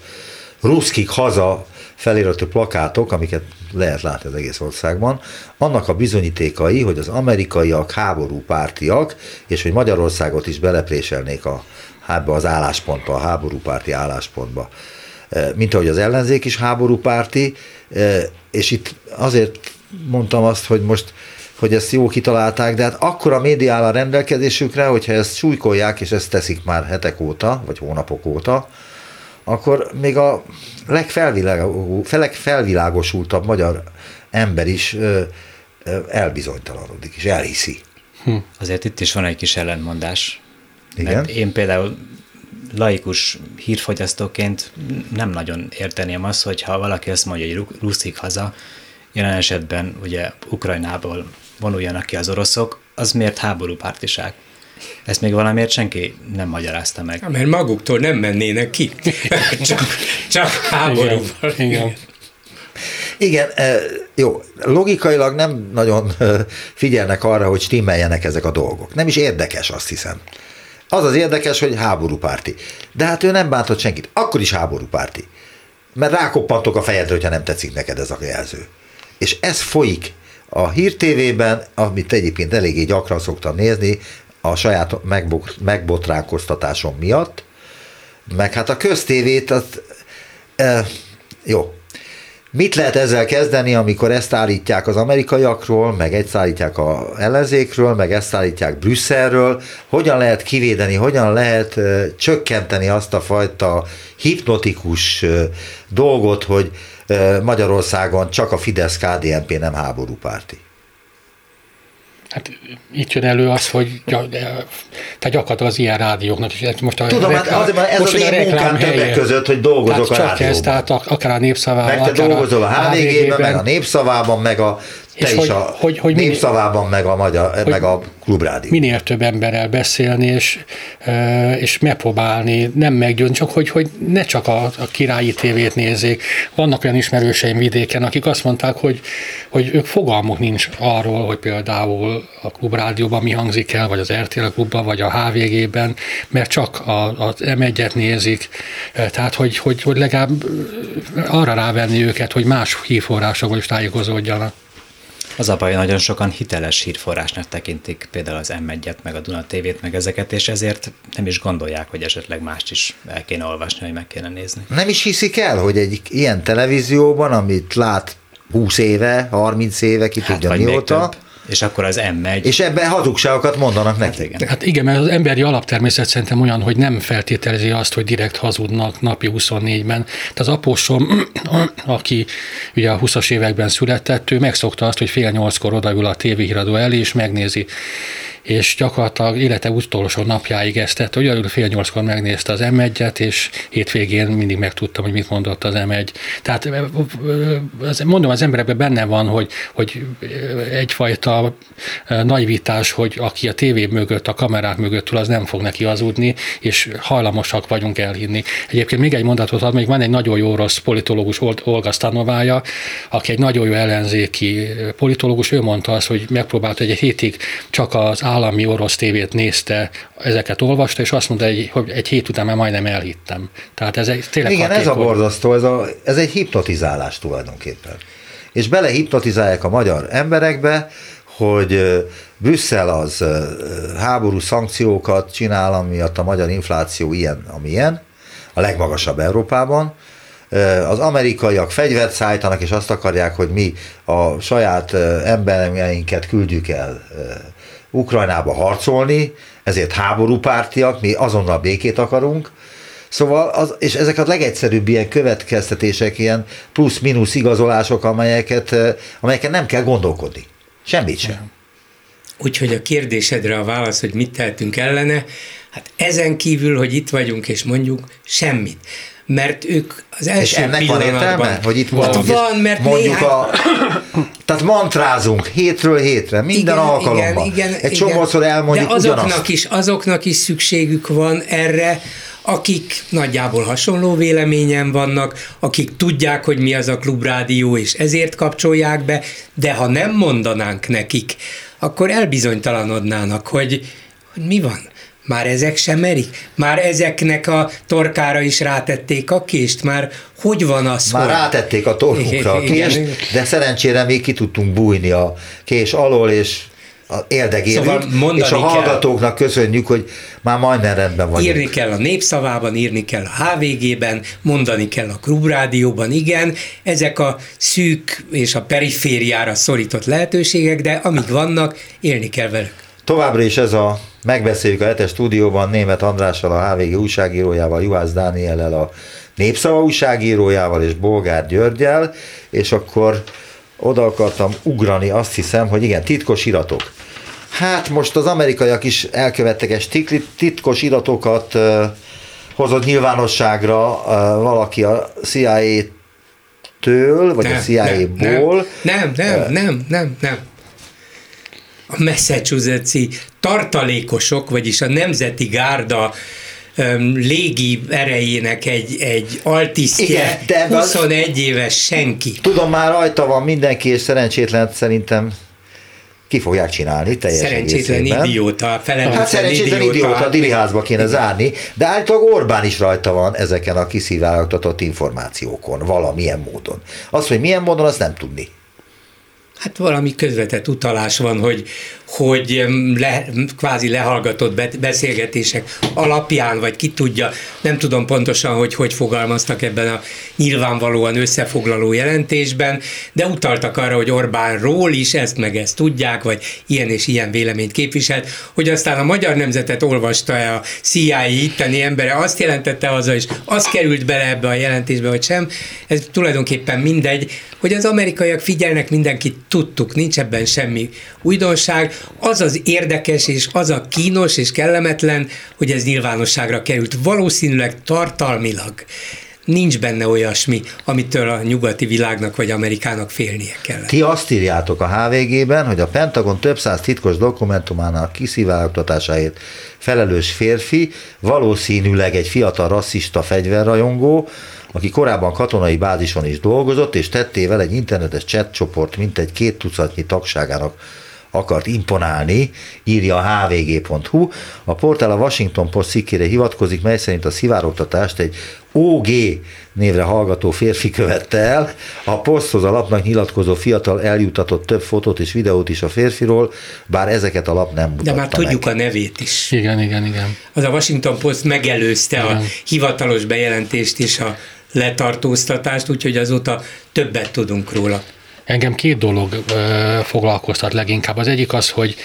ruszkik haza feliratú plakátok, amiket lehet látni az egész országban, annak a bizonyítékai, hogy az amerikaiak háborúpártiak, és hogy Magyarországot is belepréselnék a, ebbe az álláspontba, a háborúpárti álláspontba. E, Mint ahogy az ellenzék is háborúpárti, e, és itt azért mondtam azt, hogy most hogy ezt jó kitalálták, de hát akkor a média áll a rendelkezésükre, hogyha ezt súlykolják, és ezt teszik már hetek óta, vagy hónapok óta, akkor még a legfelvilágosult, legfelvilágosultabb magyar ember is ö, elbizonytalanodik, és elhiszi. Azért itt is van egy kis ellentmondás. Igen. Mert én például laikus hírfogyasztóként nem nagyon érteném azt, hogyha valaki azt mondja, hogy ru- ruszik haza, jelen esetben ugye Ukrajnából vonuljanak ki az oroszok, az miért háborúpártiság? Ezt még valamiért senki nem magyarázta meg. Mert maguktól nem mennének ki. (laughs) csak, csak háborúval. Igen. Igen. Igen, e, jó, logikailag nem nagyon ö, figyelnek arra, hogy stimmeljenek ezek a dolgok. Nem is érdekes, azt hiszem. Az az érdekes, hogy háborúpárti. De hát ő nem bántott senkit. Akkor is háborúpárti. mert rákoppantok a fejedre, hogyha nem tetszik neked ez a jelző. És ez folyik a hírtévében, amit egyébként eléggé gyakran szoktam nézni, a saját megbotránkoztatásom miatt, meg hát a köztévét, az, e, jó, Mit lehet ezzel kezdeni, amikor ezt állítják az amerikaiakról, meg ezt állítják a ellenzékről, meg ezt állítják Brüsszelről? Hogyan lehet kivédeni, hogyan lehet uh, csökkenteni azt a fajta hipnotikus uh, dolgot, hogy uh, Magyarországon csak a Fidesz-KDNP nem háborúpárti? Hát itt jön elő az, hogy te gyakorlatilag az ilyen rádióknak, és most a Tudom, hát azért, ez most az én munkám többek között, hogy dolgozok tehát a rádióban. Ez, tehát akár a népszavában, meg te dolgozol a HVG-ben, meg a népszavában, meg a te és is hogy, a hogy, hogy népszavában, meg a, magyar, hogy meg a klubrádió. Minél több emberrel beszélni, és, és megpróbálni, nem meggyőzni, csak hogy, hogy ne csak a, a királyi tévét nézzék. Vannak olyan ismerőseim vidéken, akik azt mondták, hogy, hogy ők fogalmuk nincs arról, hogy például a klubrádióban mi hangzik el, vagy az RTL klubban, vagy a HVG-ben, mert csak a, az M1-et nézik. Tehát, hogy, hogy, hogy legalább arra rávenni őket, hogy más hírforrásokból is tájékozódjanak. Az a baj, nagyon sokan hiteles hírforrásnak tekintik például az M1-et, meg a Duna TV-t, meg ezeket, és ezért nem is gondolják, hogy esetleg mást is el kéne olvasni, hogy meg kéne nézni. Nem is hiszik el, hogy egy ilyen televízióban, amit lát 20 éve, 30 éve, ki hát, tudja mióta, és akkor az M megy. És ebben hazugságokat mondanak neki. Hát igen. hát igen, mert az emberi alaptermészet szerintem olyan, hogy nem feltételezi azt, hogy direkt hazudnak napi 24-ben. Tehát az apósom, (clears throat) aki ugye a 20-as években született, ő megszokta azt, hogy fél nyolckor odaül a tévéhíradó elé, és megnézi és gyakorlatilag élete utolsó napjáig ezt tett, hogy fél nyolckor megnézte az M1-et, és hétvégén mindig megtudtam, hogy mit mondott az M1. Tehát mondom, az emberekben benne van, hogy, hogy egyfajta naivitás, hogy aki a tévé mögött, a kamerák mögött ül, az nem fog neki hazudni, és hajlamosak vagyunk elhinni. Egyébként még egy mondatot ad, még van egy nagyon jó rossz politológus, Olga Stanovája, aki egy nagyon jó ellenzéki politológus, ő mondta azt, hogy megpróbált, hogy egy hétig csak az állami orosz tévét nézte, ezeket olvasta, és azt mondta, hogy egy hét után már majdnem elhittem. Tehát ez egy tényleg Igen, hatékony. ez a borzasztó, ez, a, ez egy hipnotizálás tulajdonképpen. És belehipnotizálják a magyar emberekbe, hogy Brüsszel az háború szankciókat csinál, amiatt a magyar infláció ilyen, amilyen, a legmagasabb Európában, az amerikaiak fegyvert szállítanak, és azt akarják, hogy mi a saját embereinket küldjük el Ukrajnába harcolni, ezért háborúpártiak, mi azonnal békét akarunk, Szóval, az, és ezek a legegyszerűbb ilyen következtetések, ilyen plusz-minusz igazolások, amelyeket, amelyeket nem kell gondolkodni. Semmit sem. Úgyhogy a kérdésedre a válasz, hogy mit tehetünk ellene, hát ezen kívül, hogy itt vagyunk és mondjuk semmit mert ők az első és ennek van értelme, hogy itt van, hát van mert mondjuk néhány... a, (coughs) tehát mantrázunk hétről hétre, minden igen, alkalommal. Igen, igen, Egy csomószor elmondjuk De azoknak ugyanazt. is, azoknak is szükségük van erre, akik nagyjából hasonló véleményen vannak, akik tudják, hogy mi az a klubrádió, és ezért kapcsolják be, de ha nem mondanánk nekik, akkor elbizonytalanodnának, hogy, hogy mi van. Már ezek sem merik? Már ezeknek a torkára is rátették a kést? Már hogy van az? Már hogy... rátették a torkunkra a kést, de szerencsére még ki tudtunk bújni a kés alól, és érdegélünk, szóval és a hallgatóknak kell. köszönjük, hogy már majdnem rendben vagyunk. Írni kell a Népszavában, írni kell a HVG-ben, mondani kell a Klubrádióban, igen, ezek a szűk és a perifériára szorított lehetőségek, de amíg vannak, élni kell velük. Továbbra is ez a megbeszéljük a hetes stúdióban német Andrással, a HVG újságírójával, Juhász Dániellel, a Népszava újságírójával és Bolgár Györgyel, és akkor oda akartam ugrani, azt hiszem, hogy igen, titkos iratok. Hát most az amerikaiak is elkövettek egy titkos iratokat, hozott nyilvánosságra valaki a CIA-től, vagy nem, a CIA-ból. Nem, nem, nem, nem, nem, nem a Massachusetts-i tartalékosok, vagyis a Nemzeti Gárda légi erejének egy, egy altisztje, Igen, de 21 az, éves senki. Tudom, már rajta van mindenki, és szerencsétlen szerintem ki fogják csinálni teljes Szerencsétlen egészében. idióta, felelőtlen Hát szerencsétlen idióta. idióta, a diriházba kéne zárni, de állítólag Orbán is rajta van ezeken a kiszivárogtatott információkon, valamilyen módon. Azt, hogy milyen módon, azt nem tudni. Hát valami közvetett utalás van, hogy, hogy le, kvázi lehallgatott be- beszélgetések alapján, vagy ki tudja, nem tudom pontosan, hogy hogy fogalmaztak ebben a nyilvánvalóan összefoglaló jelentésben, de utaltak arra, hogy Orbánról is ezt meg ezt tudják, vagy ilyen és ilyen véleményt képviselt, hogy aztán a magyar nemzetet olvasta-e a CIA itteni embere, azt jelentette az, és az került bele ebbe a jelentésbe, vagy sem, ez tulajdonképpen mindegy, hogy az amerikaiak figyelnek mindenkit, tudtuk, nincs ebben semmi újdonság. Az az érdekes, és az a kínos és kellemetlen, hogy ez nyilvánosságra került. Valószínűleg tartalmilag nincs benne olyasmi, amitől a nyugati világnak vagy Amerikának félnie kellene. Ti azt írjátok a HVG-ben, hogy a Pentagon több száz titkos dokumentumának kiszivárogtatásáért felelős férfi, valószínűleg egy fiatal rasszista fegyverrajongó, aki korábban katonai bázison is dolgozott, és tettével egy internetes chat csoport mintegy két tucatnyi tagságának akart imponálni, írja a hvg.hu. A portál a Washington Post cikkére hivatkozik, mely szerint a szivárogtatást egy OG névre hallgató férfi követte el. A poszthoz a lapnak nyilatkozó fiatal eljutatott több fotót és videót is a férfiról, bár ezeket a lap nem mutatta De már tudjuk meg. a nevét is. Igen, igen, igen. Az a Washington Post megelőzte a Igen. hivatalos bejelentést és a letartóztatást, úgyhogy azóta többet tudunk róla. Engem két dolog ö, foglalkoztat leginkább. Az egyik az, hogy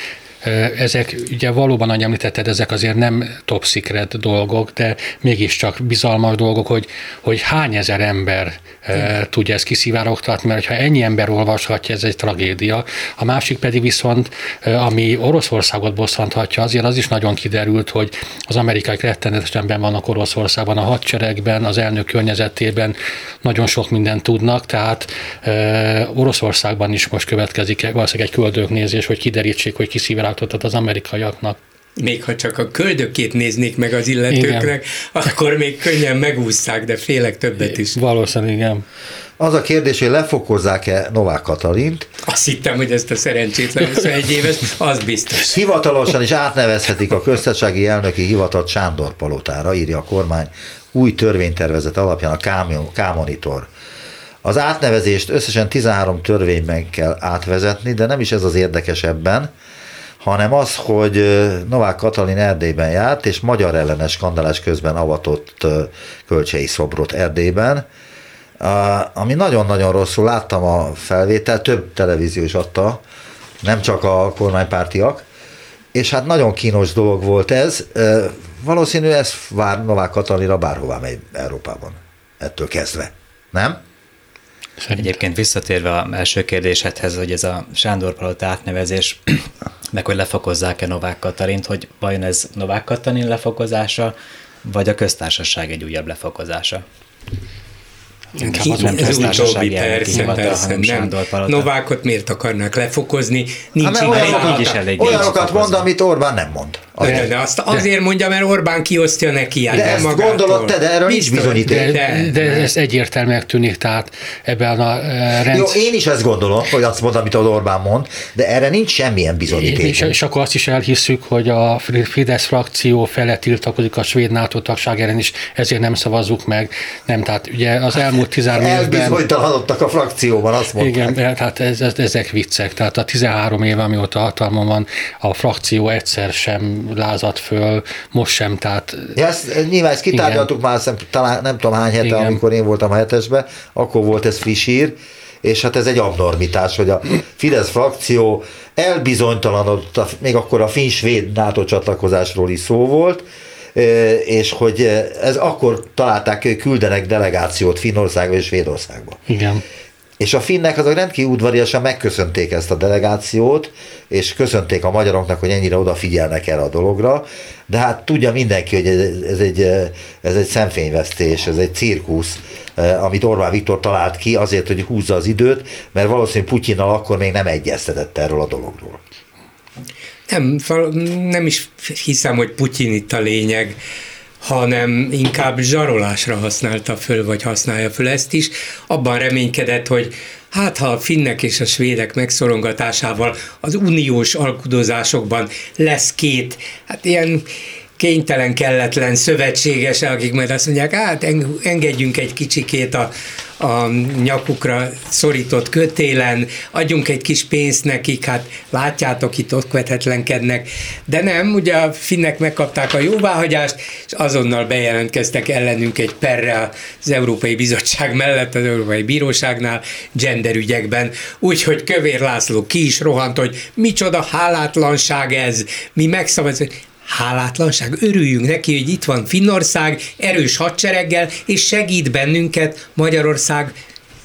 ezek ugye valóban, ahogy említetted, ezek azért nem top secret dolgok, de mégiscsak bizalmas dolgok, hogy, hogy hány ezer ember ö, tudja ezt kiszivárogtatni, mert ha ennyi ember olvashatja, ez egy tragédia. A másik pedig viszont, ö, ami Oroszországot bosszanthatja, azért az is nagyon kiderült, hogy az amerikai rettenetesen benn vannak Oroszországban, a hadseregben, az elnök környezetében nagyon sok mindent tudnak, tehát ö, Oroszországban is most következik valószínűleg egy köldöknézés, hogy kiderítsék, hogy kiszivárogtatott az amerikaiaknak. Még ha csak a köldökét néznék meg az illetőknek, Igen. akkor még könnyen megúszszák, de félek többet is. Valószínűleg igen. Az a kérdés, hogy lefokozzák-e Novák Katalint, Azt hittem, hogy ezt a szerencsétlen 21 éves, (laughs) az biztos. Hivatalosan is átnevezhetik a köztársasági elnöki hivatalt Sándor Palotára, írja a kormány új törvénytervezet alapján a K-monitor. Az átnevezést összesen 13 törvényben kell átvezetni, de nem is ez az érdekesebben, hanem az, hogy Novák Katalin Erdélyben járt, és magyar ellenes skandalás közben avatott kölcsei szobrot Erdélyben, ami nagyon-nagyon rosszul, láttam a felvételt, több televízió is adta, nem csak a kormánypártiak, és hát nagyon kínos dolog volt ez. Valószínű ez vár Novák Katalinra bárhová megy Európában, ettől kezdve. Nem? Szerintem. Egyébként visszatérve a első kérdésedhez, hogy ez a Sándor Palota átnevezés, (clears throat) meg hogy lefokozzák-e Novák Katalint, hogy vajon ez Novák Katalin lefokozása, vagy a köztársaság egy újabb lefokozása? Inkább Ki, az nem utóbbi, persze, persze, nem. Novákot miért akarnak lefokozni? Nincs mert ideje. olyanokat, így is elég olyanokat mond, amit Orbán nem mond. De, de azt azért mondja, mert Orbán kiosztja neki. hát De ezt magától. gondolod te, de erről nincs bizonyíték. De, de- de ez egyértelműen tűnik, tehát ebben a eh, Jó, rendszer... én is ezt gondolom, hogy azt mond, amit az Orbán mond, de erre nincs semmilyen bizonyíték. És, és akkor azt is elhisszük, hogy a Fidesz frakció fele tiltakozik a svéd NATO tagság ellen is, ezért nem szavazzuk meg. Nem, tehát ugye az elmúlt 13 évben... Elbizonytalanodtak a frakcióban, azt mondták. Igen, tehát ez, ez, ezek viccek. Tehát a 13 év, amióta hatalmon van, a frakció egyszer sem lázadt föl, most sem, tehát Ja, ezt, nyilván ezt kitárgyaltuk már, hiszem, talán nem tudom hány hete, Igen. amikor én voltam a hetesben, akkor volt ez friss hír, és hát ez egy abnormitás, hogy a Fidesz frakció elbizonytalanodott, még akkor a finn-svéd NATO csatlakozásról is szó volt, ö, és hogy ez akkor találták, hogy küldenek delegációt Finnországba és Svédországba. igen. És a finnek azok rendkívül udvariasan megköszönték ezt a delegációt, és köszönték a magyaroknak, hogy ennyire odafigyelnek erre a dologra, de hát tudja mindenki, hogy ez, ez, egy, ez egy szemfényvesztés, ez egy cirkusz, eh, amit Orbán Viktor talált ki azért, hogy húzza az időt, mert valószínűleg Putyinnal akkor még nem egyeztetett erről a dologról. Nem, nem is hiszem, hogy Putyin itt a lényeg, hanem inkább zsarolásra használta föl, vagy használja föl ezt is. Abban reménykedett, hogy hát ha a finnek és a svédek megszorongatásával az uniós alkudozásokban lesz két, hát ilyen kénytelen, kelletlen szövetséges, akik majd azt mondják, hát engedjünk egy kicsikét a, a nyakukra szorított kötélen, adjunk egy kis pénzt nekik, hát látjátok, itt ott vetetlenkednek. De nem, ugye a finnek megkapták a jóváhagyást, és azonnal bejelentkeztek ellenünk egy perre az Európai Bizottság mellett, az Európai Bíróságnál, genderügyekben. Úgyhogy Kövér László ki is rohant, hogy micsoda hálátlanság ez, mi megszavazunk hálátlanság. Örüljünk neki, hogy itt van Finnország erős hadsereggel, és segít bennünket Magyarország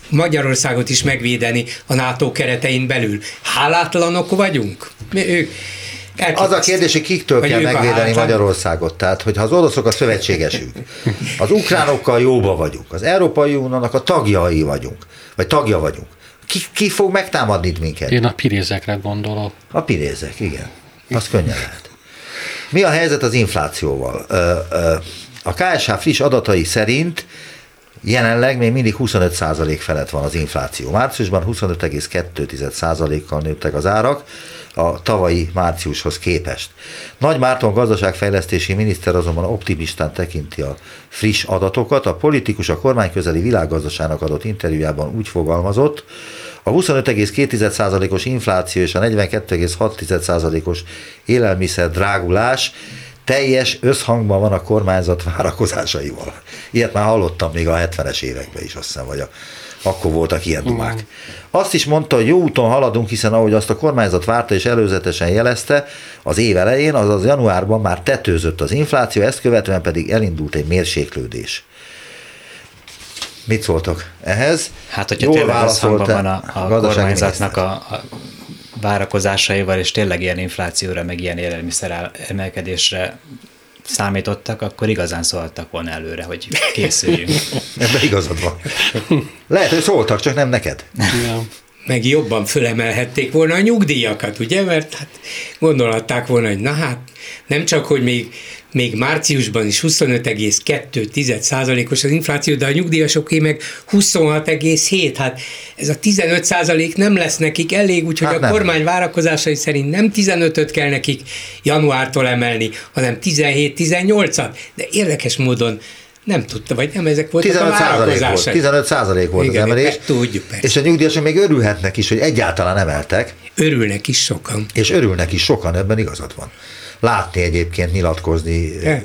Magyarországot is megvédeni a NATO keretein belül. Hálátlanok vagyunk? Mi, ők, az a kérdés, hogy kiktől kell megvédeni Magyarországot. Tehát, hogyha az oroszok a szövetségesünk, az ukránokkal jóba vagyunk, az Európai Uniónak a tagjai vagyunk, vagy tagja vagyunk. Ki, ki fog megtámadni minket? Én a pirézekre gondolok. A pirézek, igen. Az könnyen lehet. Mi a helyzet az inflációval? A KSH friss adatai szerint jelenleg még mindig 25% felett van az infláció. Márciusban 25,2%-kal nőttek az árak a tavalyi márciushoz képest. Nagy Márton gazdaságfejlesztési miniszter azonban optimistán tekinti a friss adatokat. A politikus a kormányközeli világgazdaságnak adott interjújában úgy fogalmazott, a 25,2%-os infláció és a 42,6%-os élelmiszer drágulás teljes összhangban van a kormányzat várakozásaival. Ilyet már hallottam még a 70-es években is, azt hiszem, vagy a, akkor voltak ilyen dumák. Azt is mondta, hogy jó úton haladunk, hiszen ahogy azt a kormányzat várta és előzetesen jelezte, az év elején, azaz januárban már tetőzött az infláció, ezt követően pedig elindult egy mérséklődés. Mit szóltok ehhez? Hát, hogyha Jól tényleg összhangban van a, a, a kormányzatnak a, a várakozásaival, és tényleg ilyen inflációra, meg ilyen élelmiszer emelkedésre számítottak, akkor igazán szóltak volna előre, hogy készüljünk. (laughs) Ebben igazad van. Lehet, hogy szóltak, csak nem neked. Ja. Meg jobban fölemelhették volna a nyugdíjakat, ugye? Mert hát gondolhatták volna, hogy na hát, nem csak, hogy még még márciusban is 25,2%-os az infláció, de a nyugdíjasoké meg 26,7. Hát ez a 15 százalék nem lesz nekik elég, úgyhogy hát a nem. kormány várakozásai szerint nem 15-öt kell nekik januártól emelni, hanem 17-18-at. De érdekes módon nem tudta, vagy nem ezek voltak 15 a várakozások. Volt, 15 százalék volt Igen, az emelés. Tudjuk, persze. És a nyugdíjasok még örülhetnek is, hogy egyáltalán emeltek. Örülnek is sokan. És örülnek is sokan, ebben igazad van látni egyébként nyilatkozni yes.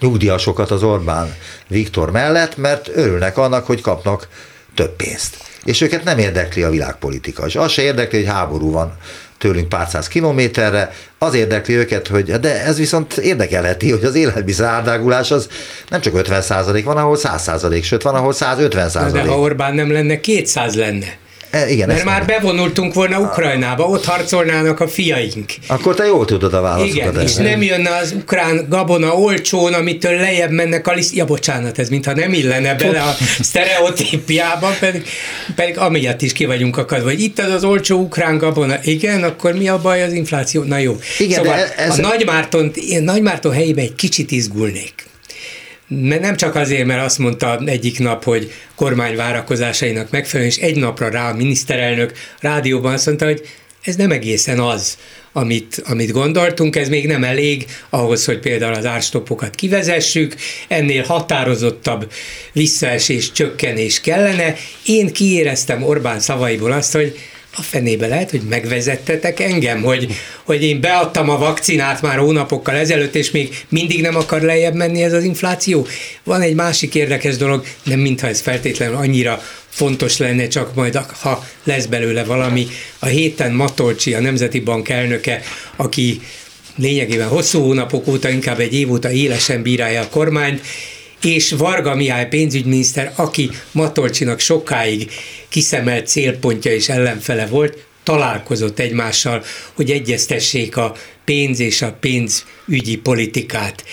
nyugdíjasokat az Orbán Viktor mellett, mert örülnek annak, hogy kapnak több pénzt. És őket nem érdekli a világpolitika. És az se érdekli, hogy háború van tőlünk pár száz kilométerre, az érdekli őket, hogy de ez viszont érdekelheti, hogy az élelmiszer árdágulás az nem csak 50% van, ahol 100 sőt van, ahol 150 De ha Orbán nem lenne, 200 lenne. E, igen, Mert már mondom. bevonultunk volna Ukrajnába, ott harcolnának a fiaink. Akkor te jól tudod a válaszokat. Igen, és nem jönne az ukrán gabona olcsón, amitől lejjebb mennek a liszt. Ja, bocsánat, ez mintha nem illene bele a (laughs) sztereotípiába, pedig, pedig amiatt is ki vagyunk akadva, hogy itt az az olcsó ukrán gabona. Igen, akkor mi a baj az infláció? Na jó. Igen, szóval ez... a Nagymárton, én Nagymárton helyében egy kicsit izgulnék nem csak azért, mert azt mondta egyik nap, hogy kormány várakozásainak megfelelően, és egy napra rá a miniszterelnök rádióban azt mondta, hogy ez nem egészen az, amit, amit gondoltunk, ez még nem elég ahhoz, hogy például az árstopokat kivezessük, ennél határozottabb visszaesés, csökkenés kellene. Én kiéreztem Orbán szavaiból azt, hogy a fenébe lehet, hogy megvezettetek engem, hogy, hogy én beadtam a vakcinát már hónapokkal ezelőtt, és még mindig nem akar lejjebb menni ez az infláció. Van egy másik érdekes dolog, nem mintha ez feltétlenül annyira fontos lenne, csak majd ha lesz belőle valami. A héten Matolcsi, a Nemzeti Bank elnöke, aki lényegében hosszú hónapok óta, inkább egy év óta élesen bírálja a kormányt, és Varga Mihály pénzügyminiszter, aki Matolcsinak sokáig kiszemelt célpontja és ellenfele volt, találkozott egymással, hogy egyeztessék a pénz és a pénzügyi politikát.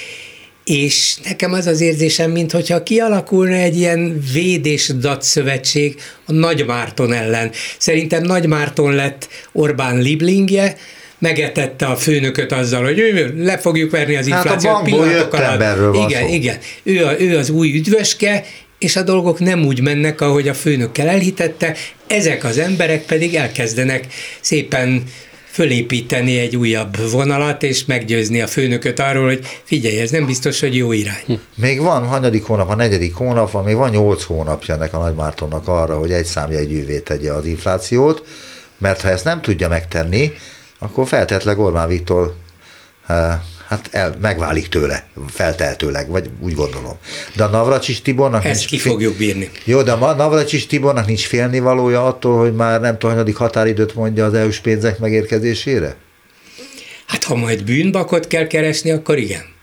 És nekem az az érzésem, mintha kialakulna egy ilyen védés szövetség a Nagy Márton ellen. Szerintem Nagy Márton lett Orbán Liblingje, megetette a főnököt azzal, hogy ő, le fogjuk verni az inflációt hát a pillanatok alatt. Igen, szó. igen. Ő, a, ő az új üdvöske, és a dolgok nem úgy mennek, ahogy a főnökkel elhitette, ezek az emberek pedig elkezdenek szépen fölépíteni egy újabb vonalat, és meggyőzni a főnököt arról, hogy figyelj, ez nem biztos, hogy jó irány. Hm. Még van hanyadik hónap, a negyedik hónap van, még van nyolc hónapja ennek a Nagymártonnak arra, hogy egy számjegyűvé tegye az inflációt, mert ha ezt nem tudja megtenni, akkor feltetleg Orbán Viktor eh, hát el, megválik tőle, felteltőleg, vagy úgy gondolom. De a Navracsis Tibornak Ezt nincs, ki fogjuk bírni. Jó, de a Navracsis Tibornak nincs félnivalója attól, hogy már nem tudom, hanyadik határidőt mondja az EU-s pénzek megérkezésére? Hát ha majd bűnbakot kell keresni, akkor igen.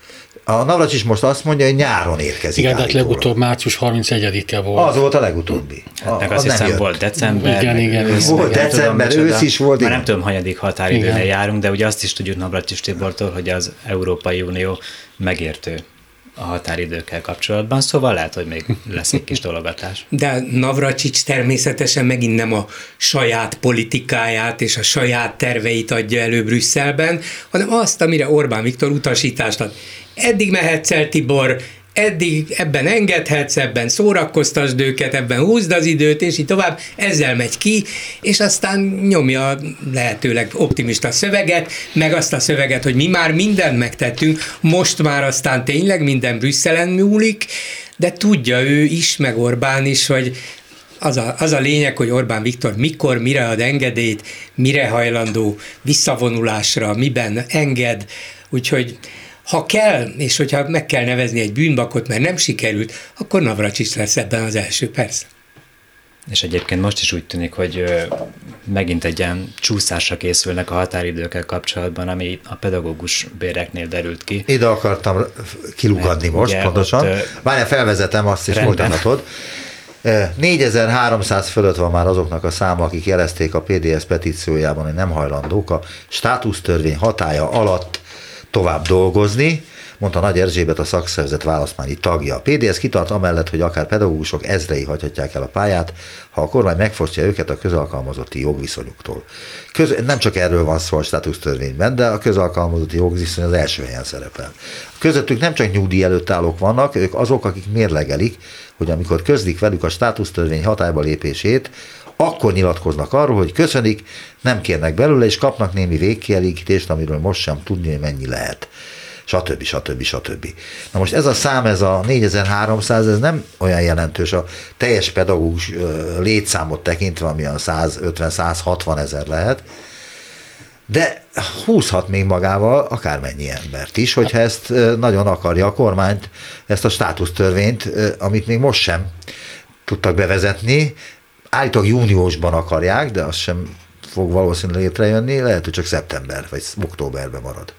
A Navracsis most azt mondja, hogy nyáron érkezik. Igen, de hát legutóbb március 31-e volt. Az volt a legutóbbi. Hát meg azt hiszem volt december. Igen, igen. Ősz, volt december, tudom, ősz is volt. Már nem tudom, hanyadik határidőre járunk, de ugye azt is tudjuk Navracsis Tibortól, hogy az Európai Unió megértő a határidőkkel kapcsolatban, szóval lehet, hogy még lesz egy kis dologatás. De Navracsics természetesen megint nem a saját politikáját és a saját terveit adja elő Brüsszelben, hanem azt, amire Orbán Viktor utasítást ad eddig mehetsz el Tibor, eddig ebben engedhetsz, ebben szórakoztasd őket, ebben húzd az időt, és így tovább, ezzel megy ki, és aztán nyomja lehetőleg optimista szöveget, meg azt a szöveget, hogy mi már mindent megtettünk, most már aztán tényleg minden Brüsszelen múlik, de tudja ő is, meg Orbán is, hogy az a, az a lényeg, hogy Orbán Viktor mikor, mire ad engedélyt, mire hajlandó visszavonulásra, miben enged, úgyhogy ha kell, és hogyha meg kell nevezni egy bűnbakot, mert nem sikerült, akkor Navracsics lesz ebben az első, persze. És egyébként most is úgy tűnik, hogy megint egy ilyen csúszásra készülnek a határidőkkel kapcsolatban, ami a pedagógus béreknél derült ki. Ide akartam kilugadni most, ugye, pontosan. Várjál, felvezetem azt is, folytatod. 4300 fölött van már azoknak a száma, akik jelezték a PDS petíciójában, hogy nem hajlandók a státusztörvény hatája alatt tovább dolgozni, mondta Nagy Erzsébet a szakszervezet választmányi tagja. A PDS kitart amellett, hogy akár pedagógusok ezrei hagyhatják el a pályát, ha a kormány megfosztja őket a közalkalmazotti jogviszonyuktól. Köz, nem csak erről van szó a státusztörvényben, de a közalkalmazotti jogviszony az első helyen szerepel. Közöttük nem csak nyugdíj előtt állók vannak, ők azok, akik mérlegelik, hogy amikor közlik velük a státusztörvény hatályba lépését, akkor nyilatkoznak arról, hogy köszönik, nem kérnek belőle, és kapnak némi végkielégítést, amiről most sem tudni, hogy mennyi lehet stb. stb. stb. Na most ez a szám, ez a 4300, ez nem olyan jelentős a teljes pedagógus létszámot tekintve, ami a 150-160 ezer lehet, de húzhat még magával akármennyi embert is, hogyha ezt nagyon akarja a kormányt, ezt a státusztörvényt, amit még most sem tudtak bevezetni, állítólag júniusban akarják, de az sem fog valószínűleg létrejönni, lehet, hogy csak szeptember vagy októberben marad.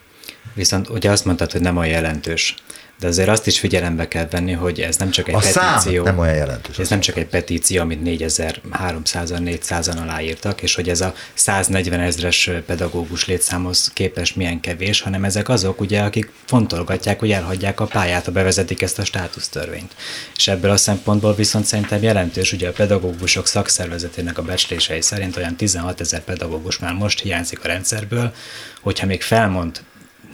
Viszont ugye azt mondtad, hogy nem olyan jelentős de azért azt is figyelembe kell venni, hogy ez nem csak egy a petíció. nem olyan jelentős. Ez nem csak egy petíció, amit 4300-an, 400-an aláírtak, és hogy ez a 140 ezres pedagógus létszámhoz képest milyen kevés, hanem ezek azok, ugye, akik fontolgatják, hogy elhagyják a pályát, ha bevezetik ezt a státusztörvényt. És ebből a szempontból viszont szerintem jelentős, ugye a pedagógusok szakszervezetének a becslései szerint olyan 16 ezer pedagógus már most hiányzik a rendszerből, hogyha még felmond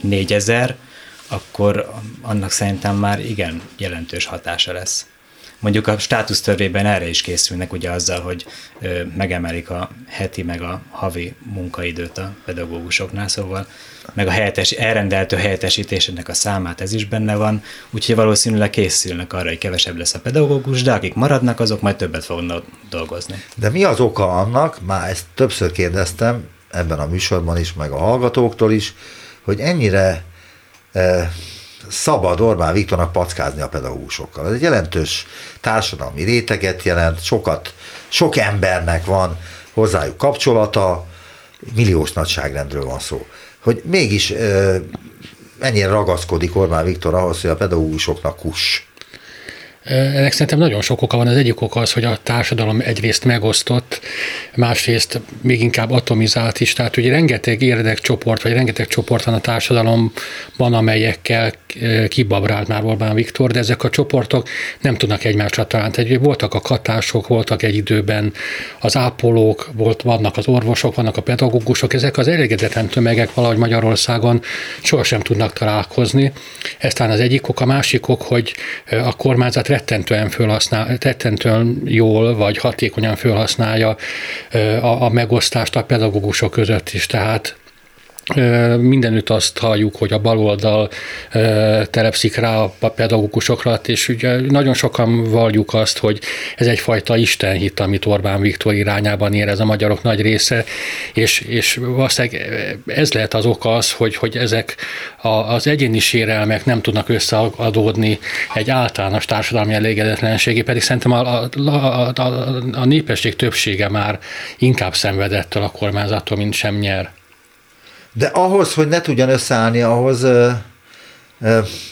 4000, akkor annak szerintem már igen jelentős hatása lesz. Mondjuk a státusztörvében erre is készülnek, ugye azzal, hogy megemelik a heti meg a havi munkaidőt a pedagógusoknál, szóval meg a helyettes, elrendeltő helyettesítésének a számát, ez is benne van, úgyhogy valószínűleg készülnek arra, hogy kevesebb lesz a pedagógus, de akik maradnak, azok majd többet fognak dolgozni. De mi az oka annak, már ezt többször kérdeztem ebben a műsorban is, meg a hallgatóktól is, hogy ennyire szabad Orbán Viktornak packázni a pedagógusokkal. Ez egy jelentős társadalmi réteget jelent, sokat, sok embernek van hozzájuk kapcsolata, milliós nagyságrendről van szó. Hogy mégis mennyire ragaszkodik Orbán Viktor ahhoz, hogy a pedagógusoknak kus. Ennek szerintem nagyon sok oka van. Az egyik oka az, hogy a társadalom egyrészt megosztott, másrészt még inkább atomizált is. Tehát ugye rengeteg érdekcsoport, vagy rengeteg csoport van a társadalomban, amelyekkel kibabrált már Orbán Viktor, de ezek a csoportok nem tudnak egymásra találni. Tehát voltak a katások, voltak egy időben az ápolók, volt, vannak az orvosok, vannak a pedagógusok, ezek az elégedetlen tömegek valahogy Magyarországon sohasem tudnak találkozni. Ez talán az egyik ok, a másik ok, hogy a kormányzat rettentően, felhasznál, rettentően jól vagy hatékonyan felhasználja a, a megosztást a pedagógusok között is. Tehát mindenütt azt halljuk, hogy a baloldal telepszik rá a pedagógusokra, és ugye nagyon sokan valljuk azt, hogy ez egyfajta istenhit, amit Orbán Viktor irányában érez a magyarok nagy része, és, és valószínűleg ez lehet az oka az, hogy, hogy ezek a, az egyéni sérelmek nem tudnak összeadódni egy általános társadalmi elégedetlenségé, pedig szerintem a, a, a, a, a népesség többsége már inkább szenvedettől a kormányzattól, mint sem nyer. De ahhoz, hogy ne tudjan összeállni, ahhoz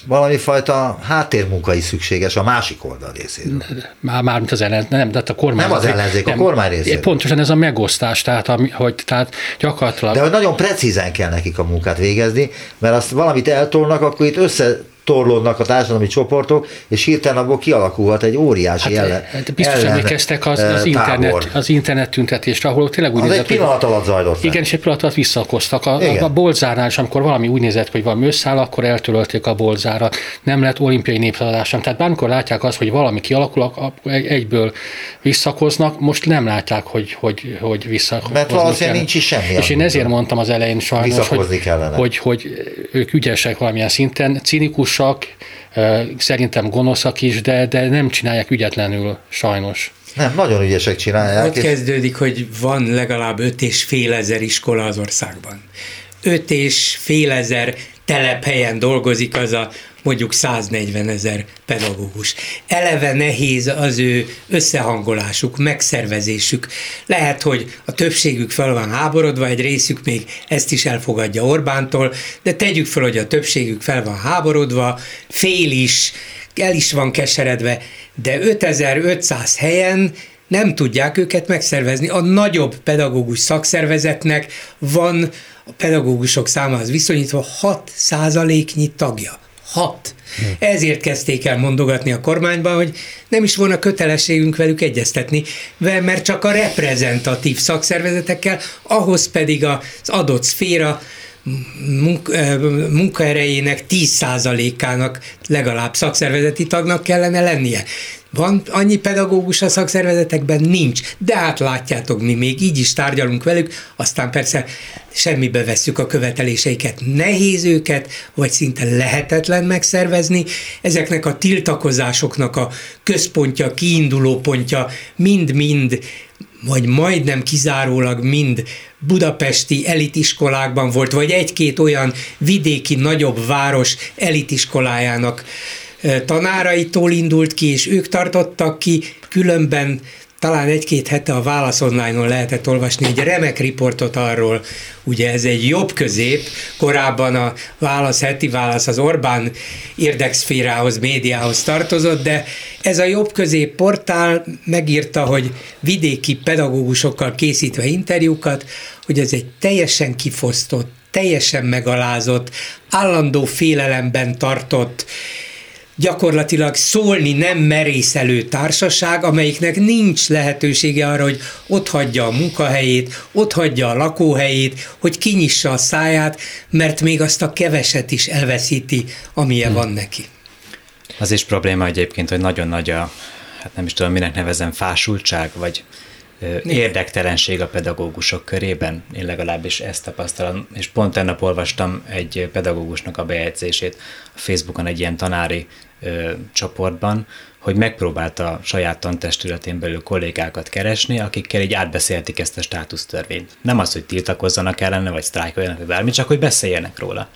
valami fajta háttérmunka is szükséges a másik oldal részéről. Már, már mint az ellenzék, nem, de a kormány. Nem az ellenzék, nem, a kormány részéről. Pontosan ez a megosztás, tehát, ami, hogy, tehát gyakorlatilag... De hogy nagyon precízen kell nekik a munkát végezni, mert azt valamit eltolnak, akkor itt össze torlódnak a társadalmi csoportok, és hirtelen abból kialakulhat egy óriási hát, ellen. Hát biztos emlékeztek az, az, internet, az internet tüntetésre, ahol tényleg úgy az nézett, egy pillanat alatt zajlott. Igen, és egy pillanat alatt visszakoztak. A, a, a bolzárnál is, amikor valami úgy nézett, hogy valami összeáll, akkor eltörölték a bolzára. Nem lett olimpiai népszavazás Tehát bármikor látják azt, hogy valami kialakul, egyből visszakoznak, most nem látják, hogy, hogy, hogy visszakoznak. Mert valószínűleg nincs is semmi. És én ezért mondtam az elején sajnos, hogy, hogy, hogy ők ügyesek valamilyen szinten, cinikus okosak, szerintem gonoszak is, de, de nem csinálják ügyetlenül sajnos. Nem, nagyon ügyesek csinálják. Ott és... kezdődik, hogy van legalább öt és fél ezer iskola az országban. Öt és fél ezer telephelyen dolgozik az a mondjuk 140 ezer pedagógus. Eleve nehéz az ő összehangolásuk, megszervezésük. Lehet, hogy a többségük fel van háborodva, egy részük még ezt is elfogadja Orbántól, de tegyük fel, hogy a többségük fel van háborodva, fél is, el is van keseredve, de 5500 helyen nem tudják őket megszervezni. A nagyobb pedagógus szakszervezetnek van a pedagógusok számához viszonyítva 6 százaléknyi tagja. Hat. Ezért kezdték el mondogatni a kormányban, hogy nem is volna kötelességünk velük egyeztetni, mert csak a reprezentatív szakszervezetekkel, ahhoz pedig az adott szféra munkaerejének 10%-ának legalább szakszervezeti tagnak kellene lennie. Van annyi pedagógus a szakszervezetekben? Nincs. De hát látjátok, mi még így is tárgyalunk velük, aztán persze semmibe vesszük a követeléseiket. Nehéz őket, vagy szinte lehetetlen megszervezni. Ezeknek a tiltakozásoknak a központja, kiinduló pontja mind-mind vagy majdnem kizárólag mind budapesti elitiskolákban volt, vagy egy-két olyan vidéki nagyobb város elitiskolájának tanáraitól indult ki, és ők tartottak ki, különben talán egy-két hete a Válasz Online-on lehetett olvasni egy remek riportot arról, ugye ez egy jobb közép, korábban a Válasz, heti Válasz az Orbán érdekszférához, médiához tartozott, de ez a jobb közép portál megírta, hogy vidéki pedagógusokkal készítve interjúkat, hogy ez egy teljesen kifosztott, teljesen megalázott, állandó félelemben tartott, gyakorlatilag szólni nem merészelő társaság, amelyiknek nincs lehetősége arra, hogy ott hagyja a munkahelyét, ott hagyja a lakóhelyét, hogy kinyissa a száját, mert még azt a keveset is elveszíti, amilyen hmm. van neki. Az is probléma egyébként, hogy nagyon nagy a, hát nem is tudom, minek nevezem, fásultság, vagy érdektelenség a pedagógusok körében. Én legalábbis ezt tapasztalom, és pont ennap olvastam egy pedagógusnak a bejegyzését a Facebookon egy ilyen tanári ö, csoportban, hogy megpróbálta saját tantestületén belül kollégákat keresni, akikkel így átbeszélték ezt a státusztörvényt. Nem az, hogy tiltakozzanak ellene, vagy sztrájkoljanak, vagy bármi, csak hogy beszéljenek róla.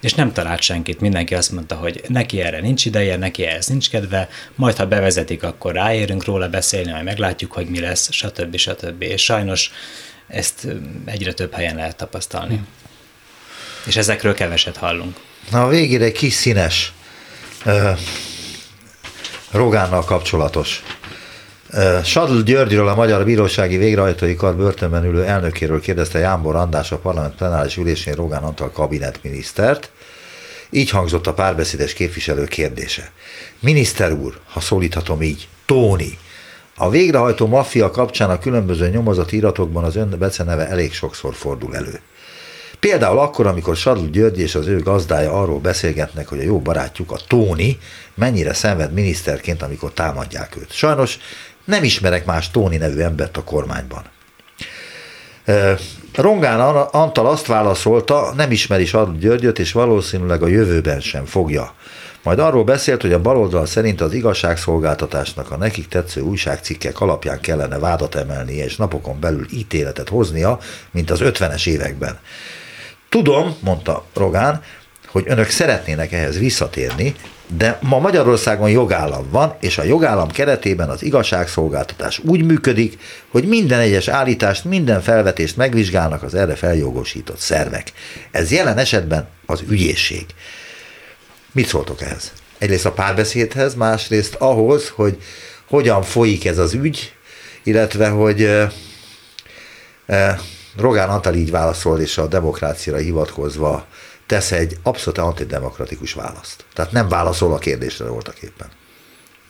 És nem talált senkit, mindenki azt mondta, hogy neki erre nincs ideje, neki ehhez nincs kedve, majd ha bevezetik, akkor ráérünk róla beszélni, majd meglátjuk, hogy mi lesz, stb. stb. És sajnos ezt egyre több helyen lehet tapasztalni. Hmm. És ezekről keveset hallunk. Na a végére egy kis színes Rogánnal kapcsolatos. Sadl Györgyről, a Magyar Bírósági Végrehajtói Kar börtönben ülő elnökéről kérdezte Jámbor András a parlament plenáris ülésén Rogán Antal kabinetminisztert. Így hangzott a párbeszédes képviselő kérdése. Miniszter úr, ha szólíthatom így, Tóni, a végrehajtó maffia kapcsán a különböző nyomozati iratokban az ön beceneve elég sokszor fordul elő. Például akkor, amikor Sadl György és az ő gazdája arról beszélgetnek, hogy a jó barátjuk, a Tóni, mennyire szenved miniszterként, amikor támadják őt. Sajnos nem ismerek más Tóni nevű embert a kormányban. Rongán Antal azt válaszolta, nem ismeri Sadl Györgyöt, és valószínűleg a jövőben sem fogja. Majd arról beszélt, hogy a baloldal szerint az igazságszolgáltatásnak a nekik tetsző újságcikkek alapján kellene vádat emelnie és napokon belül ítéletet hoznia, mint az 50-es években. Tudom, mondta Rogán, hogy önök szeretnének ehhez visszatérni, de ma Magyarországon jogállam van, és a jogállam keretében az igazságszolgáltatás úgy működik, hogy minden egyes állítást, minden felvetést megvizsgálnak az erre feljogosított szervek. Ez jelen esetben az ügyészség. Mit szóltok ehhez? Egyrészt a párbeszédhez, másrészt ahhoz, hogy hogyan folyik ez az ügy, illetve hogy eh, eh, Rogán Antal így válaszol, és a demokráciára hivatkozva tesz egy abszolút antidemokratikus választ. Tehát nem válaszol a kérdésre voltak éppen.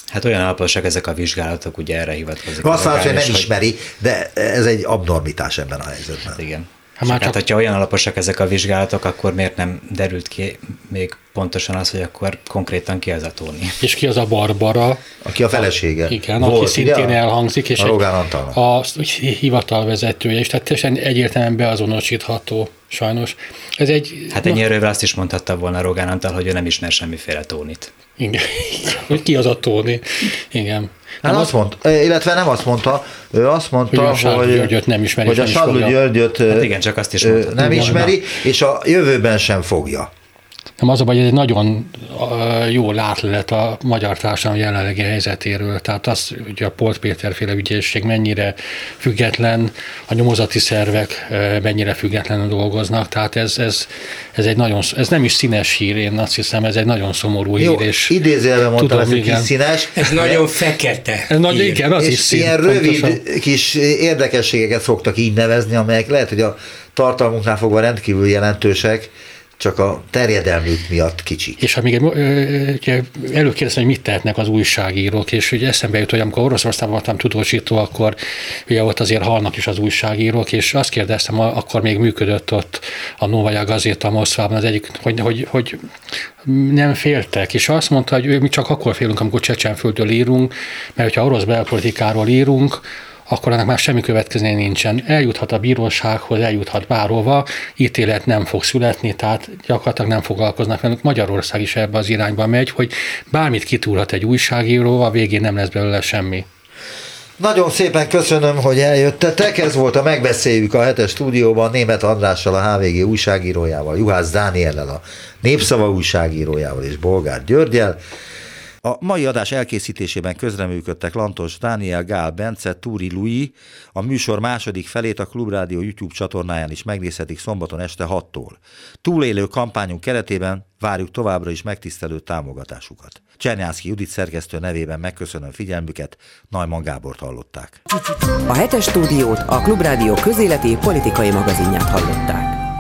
Hát olyan alaposak ezek a vizsgálatok, ugye erre hivatkozik. Azt mondja, hogy nem ismeri, de ez egy abnormitás ebben a helyzetben. Hát igen. Hát már csak... Hát, hogyha olyan alaposak ezek a vizsgálatok, akkor miért nem derült ki még pontosan az, hogy akkor konkrétan ki az a Tóni? És ki az a Barbara? Aki a felesége. Igen, Volt, aki szintén ugye? elhangzik, és a, Rogán a hivatalvezetője, és tehát teljesen egyértelműen beazonosítható sajnos. Ez egy... Hát ennyi erővel azt is mondhatta volna Rogán Antal, hogy ő nem ismer semmiféle Tónit. Igen, hogy ki az a Tóni. Igen. Hát azt mondta, illetve nem azt mondta, ő azt mondta, hogy, hogy, Györgyöt nem ismeri, hogy a Sadló Györgyöt hát igen, csak azt is mondta, nem ismeri, és a jövőben sem fogja. Nem az a baj, hogy egy nagyon jó látlelet a magyar társadalom jelenlegi helyzetéről. Tehát az, hogy a Polt Péter féle ügyészség mennyire független, a nyomozati szervek mennyire függetlenül dolgoznak. Tehát ez, ez, ez, egy nagyon, ez nem is színes hír, én azt hiszem, ez egy nagyon szomorú jó, hír. És idézőjelben mondtam, ez egy színes. Ez nagyon fekete. Ez nagy, igen, az és is szín, ilyen rövid pontosan. kis érdekességeket szoktak így nevezni, amelyek lehet, hogy a tartalmunknál fogva rendkívül jelentősek, csak a terjedelmük miatt kicsik. És ha még előkérdeztem, hogy mit tehetnek az újságírók, és ugye eszembe jut, hogy amikor Oroszországban voltam tudósító, akkor ugye ott azért halnak is az újságírók, és azt kérdeztem, akkor még működött ott a Novaja Gazeta Moszkvában az egyik, hogy, hogy, hogy nem féltek, és azt mondta, hogy mi csak akkor félünk, amikor Csecsenföldről írunk, mert hogyha orosz belpolitikáról írunk, akkor annak már semmi következménye nincsen. Eljuthat a bírósághoz, eljuthat bárhova, ítélet nem fog születni, tehát gyakorlatilag nem foglalkoznak velünk. Magyarország is ebbe az irányba megy, hogy bármit kitúrhat egy újságíró, a végén nem lesz belőle semmi. Nagyon szépen köszönöm, hogy eljöttetek. Ez volt a Megbeszéljük a hetes stúdióban Német Andrással, a HVG újságírójával, Juhász Dániellel, a Népszava újságírójával és Bolgár Györgyel. A mai adás elkészítésében közreműködtek Lantos Dániel, Gál Bence, Túri Lui. A műsor második felét a Klubrádió YouTube csatornáján is megnézhetik szombaton este 6-tól. Túlélő kampányunk keretében várjuk továbbra is megtisztelő támogatásukat. Csernyánszki Judit szerkesztő nevében megköszönöm figyelmüket, Najman Gábort hallották. A hetes stúdiót a Klubrádió közéleti politikai magazinját hallották.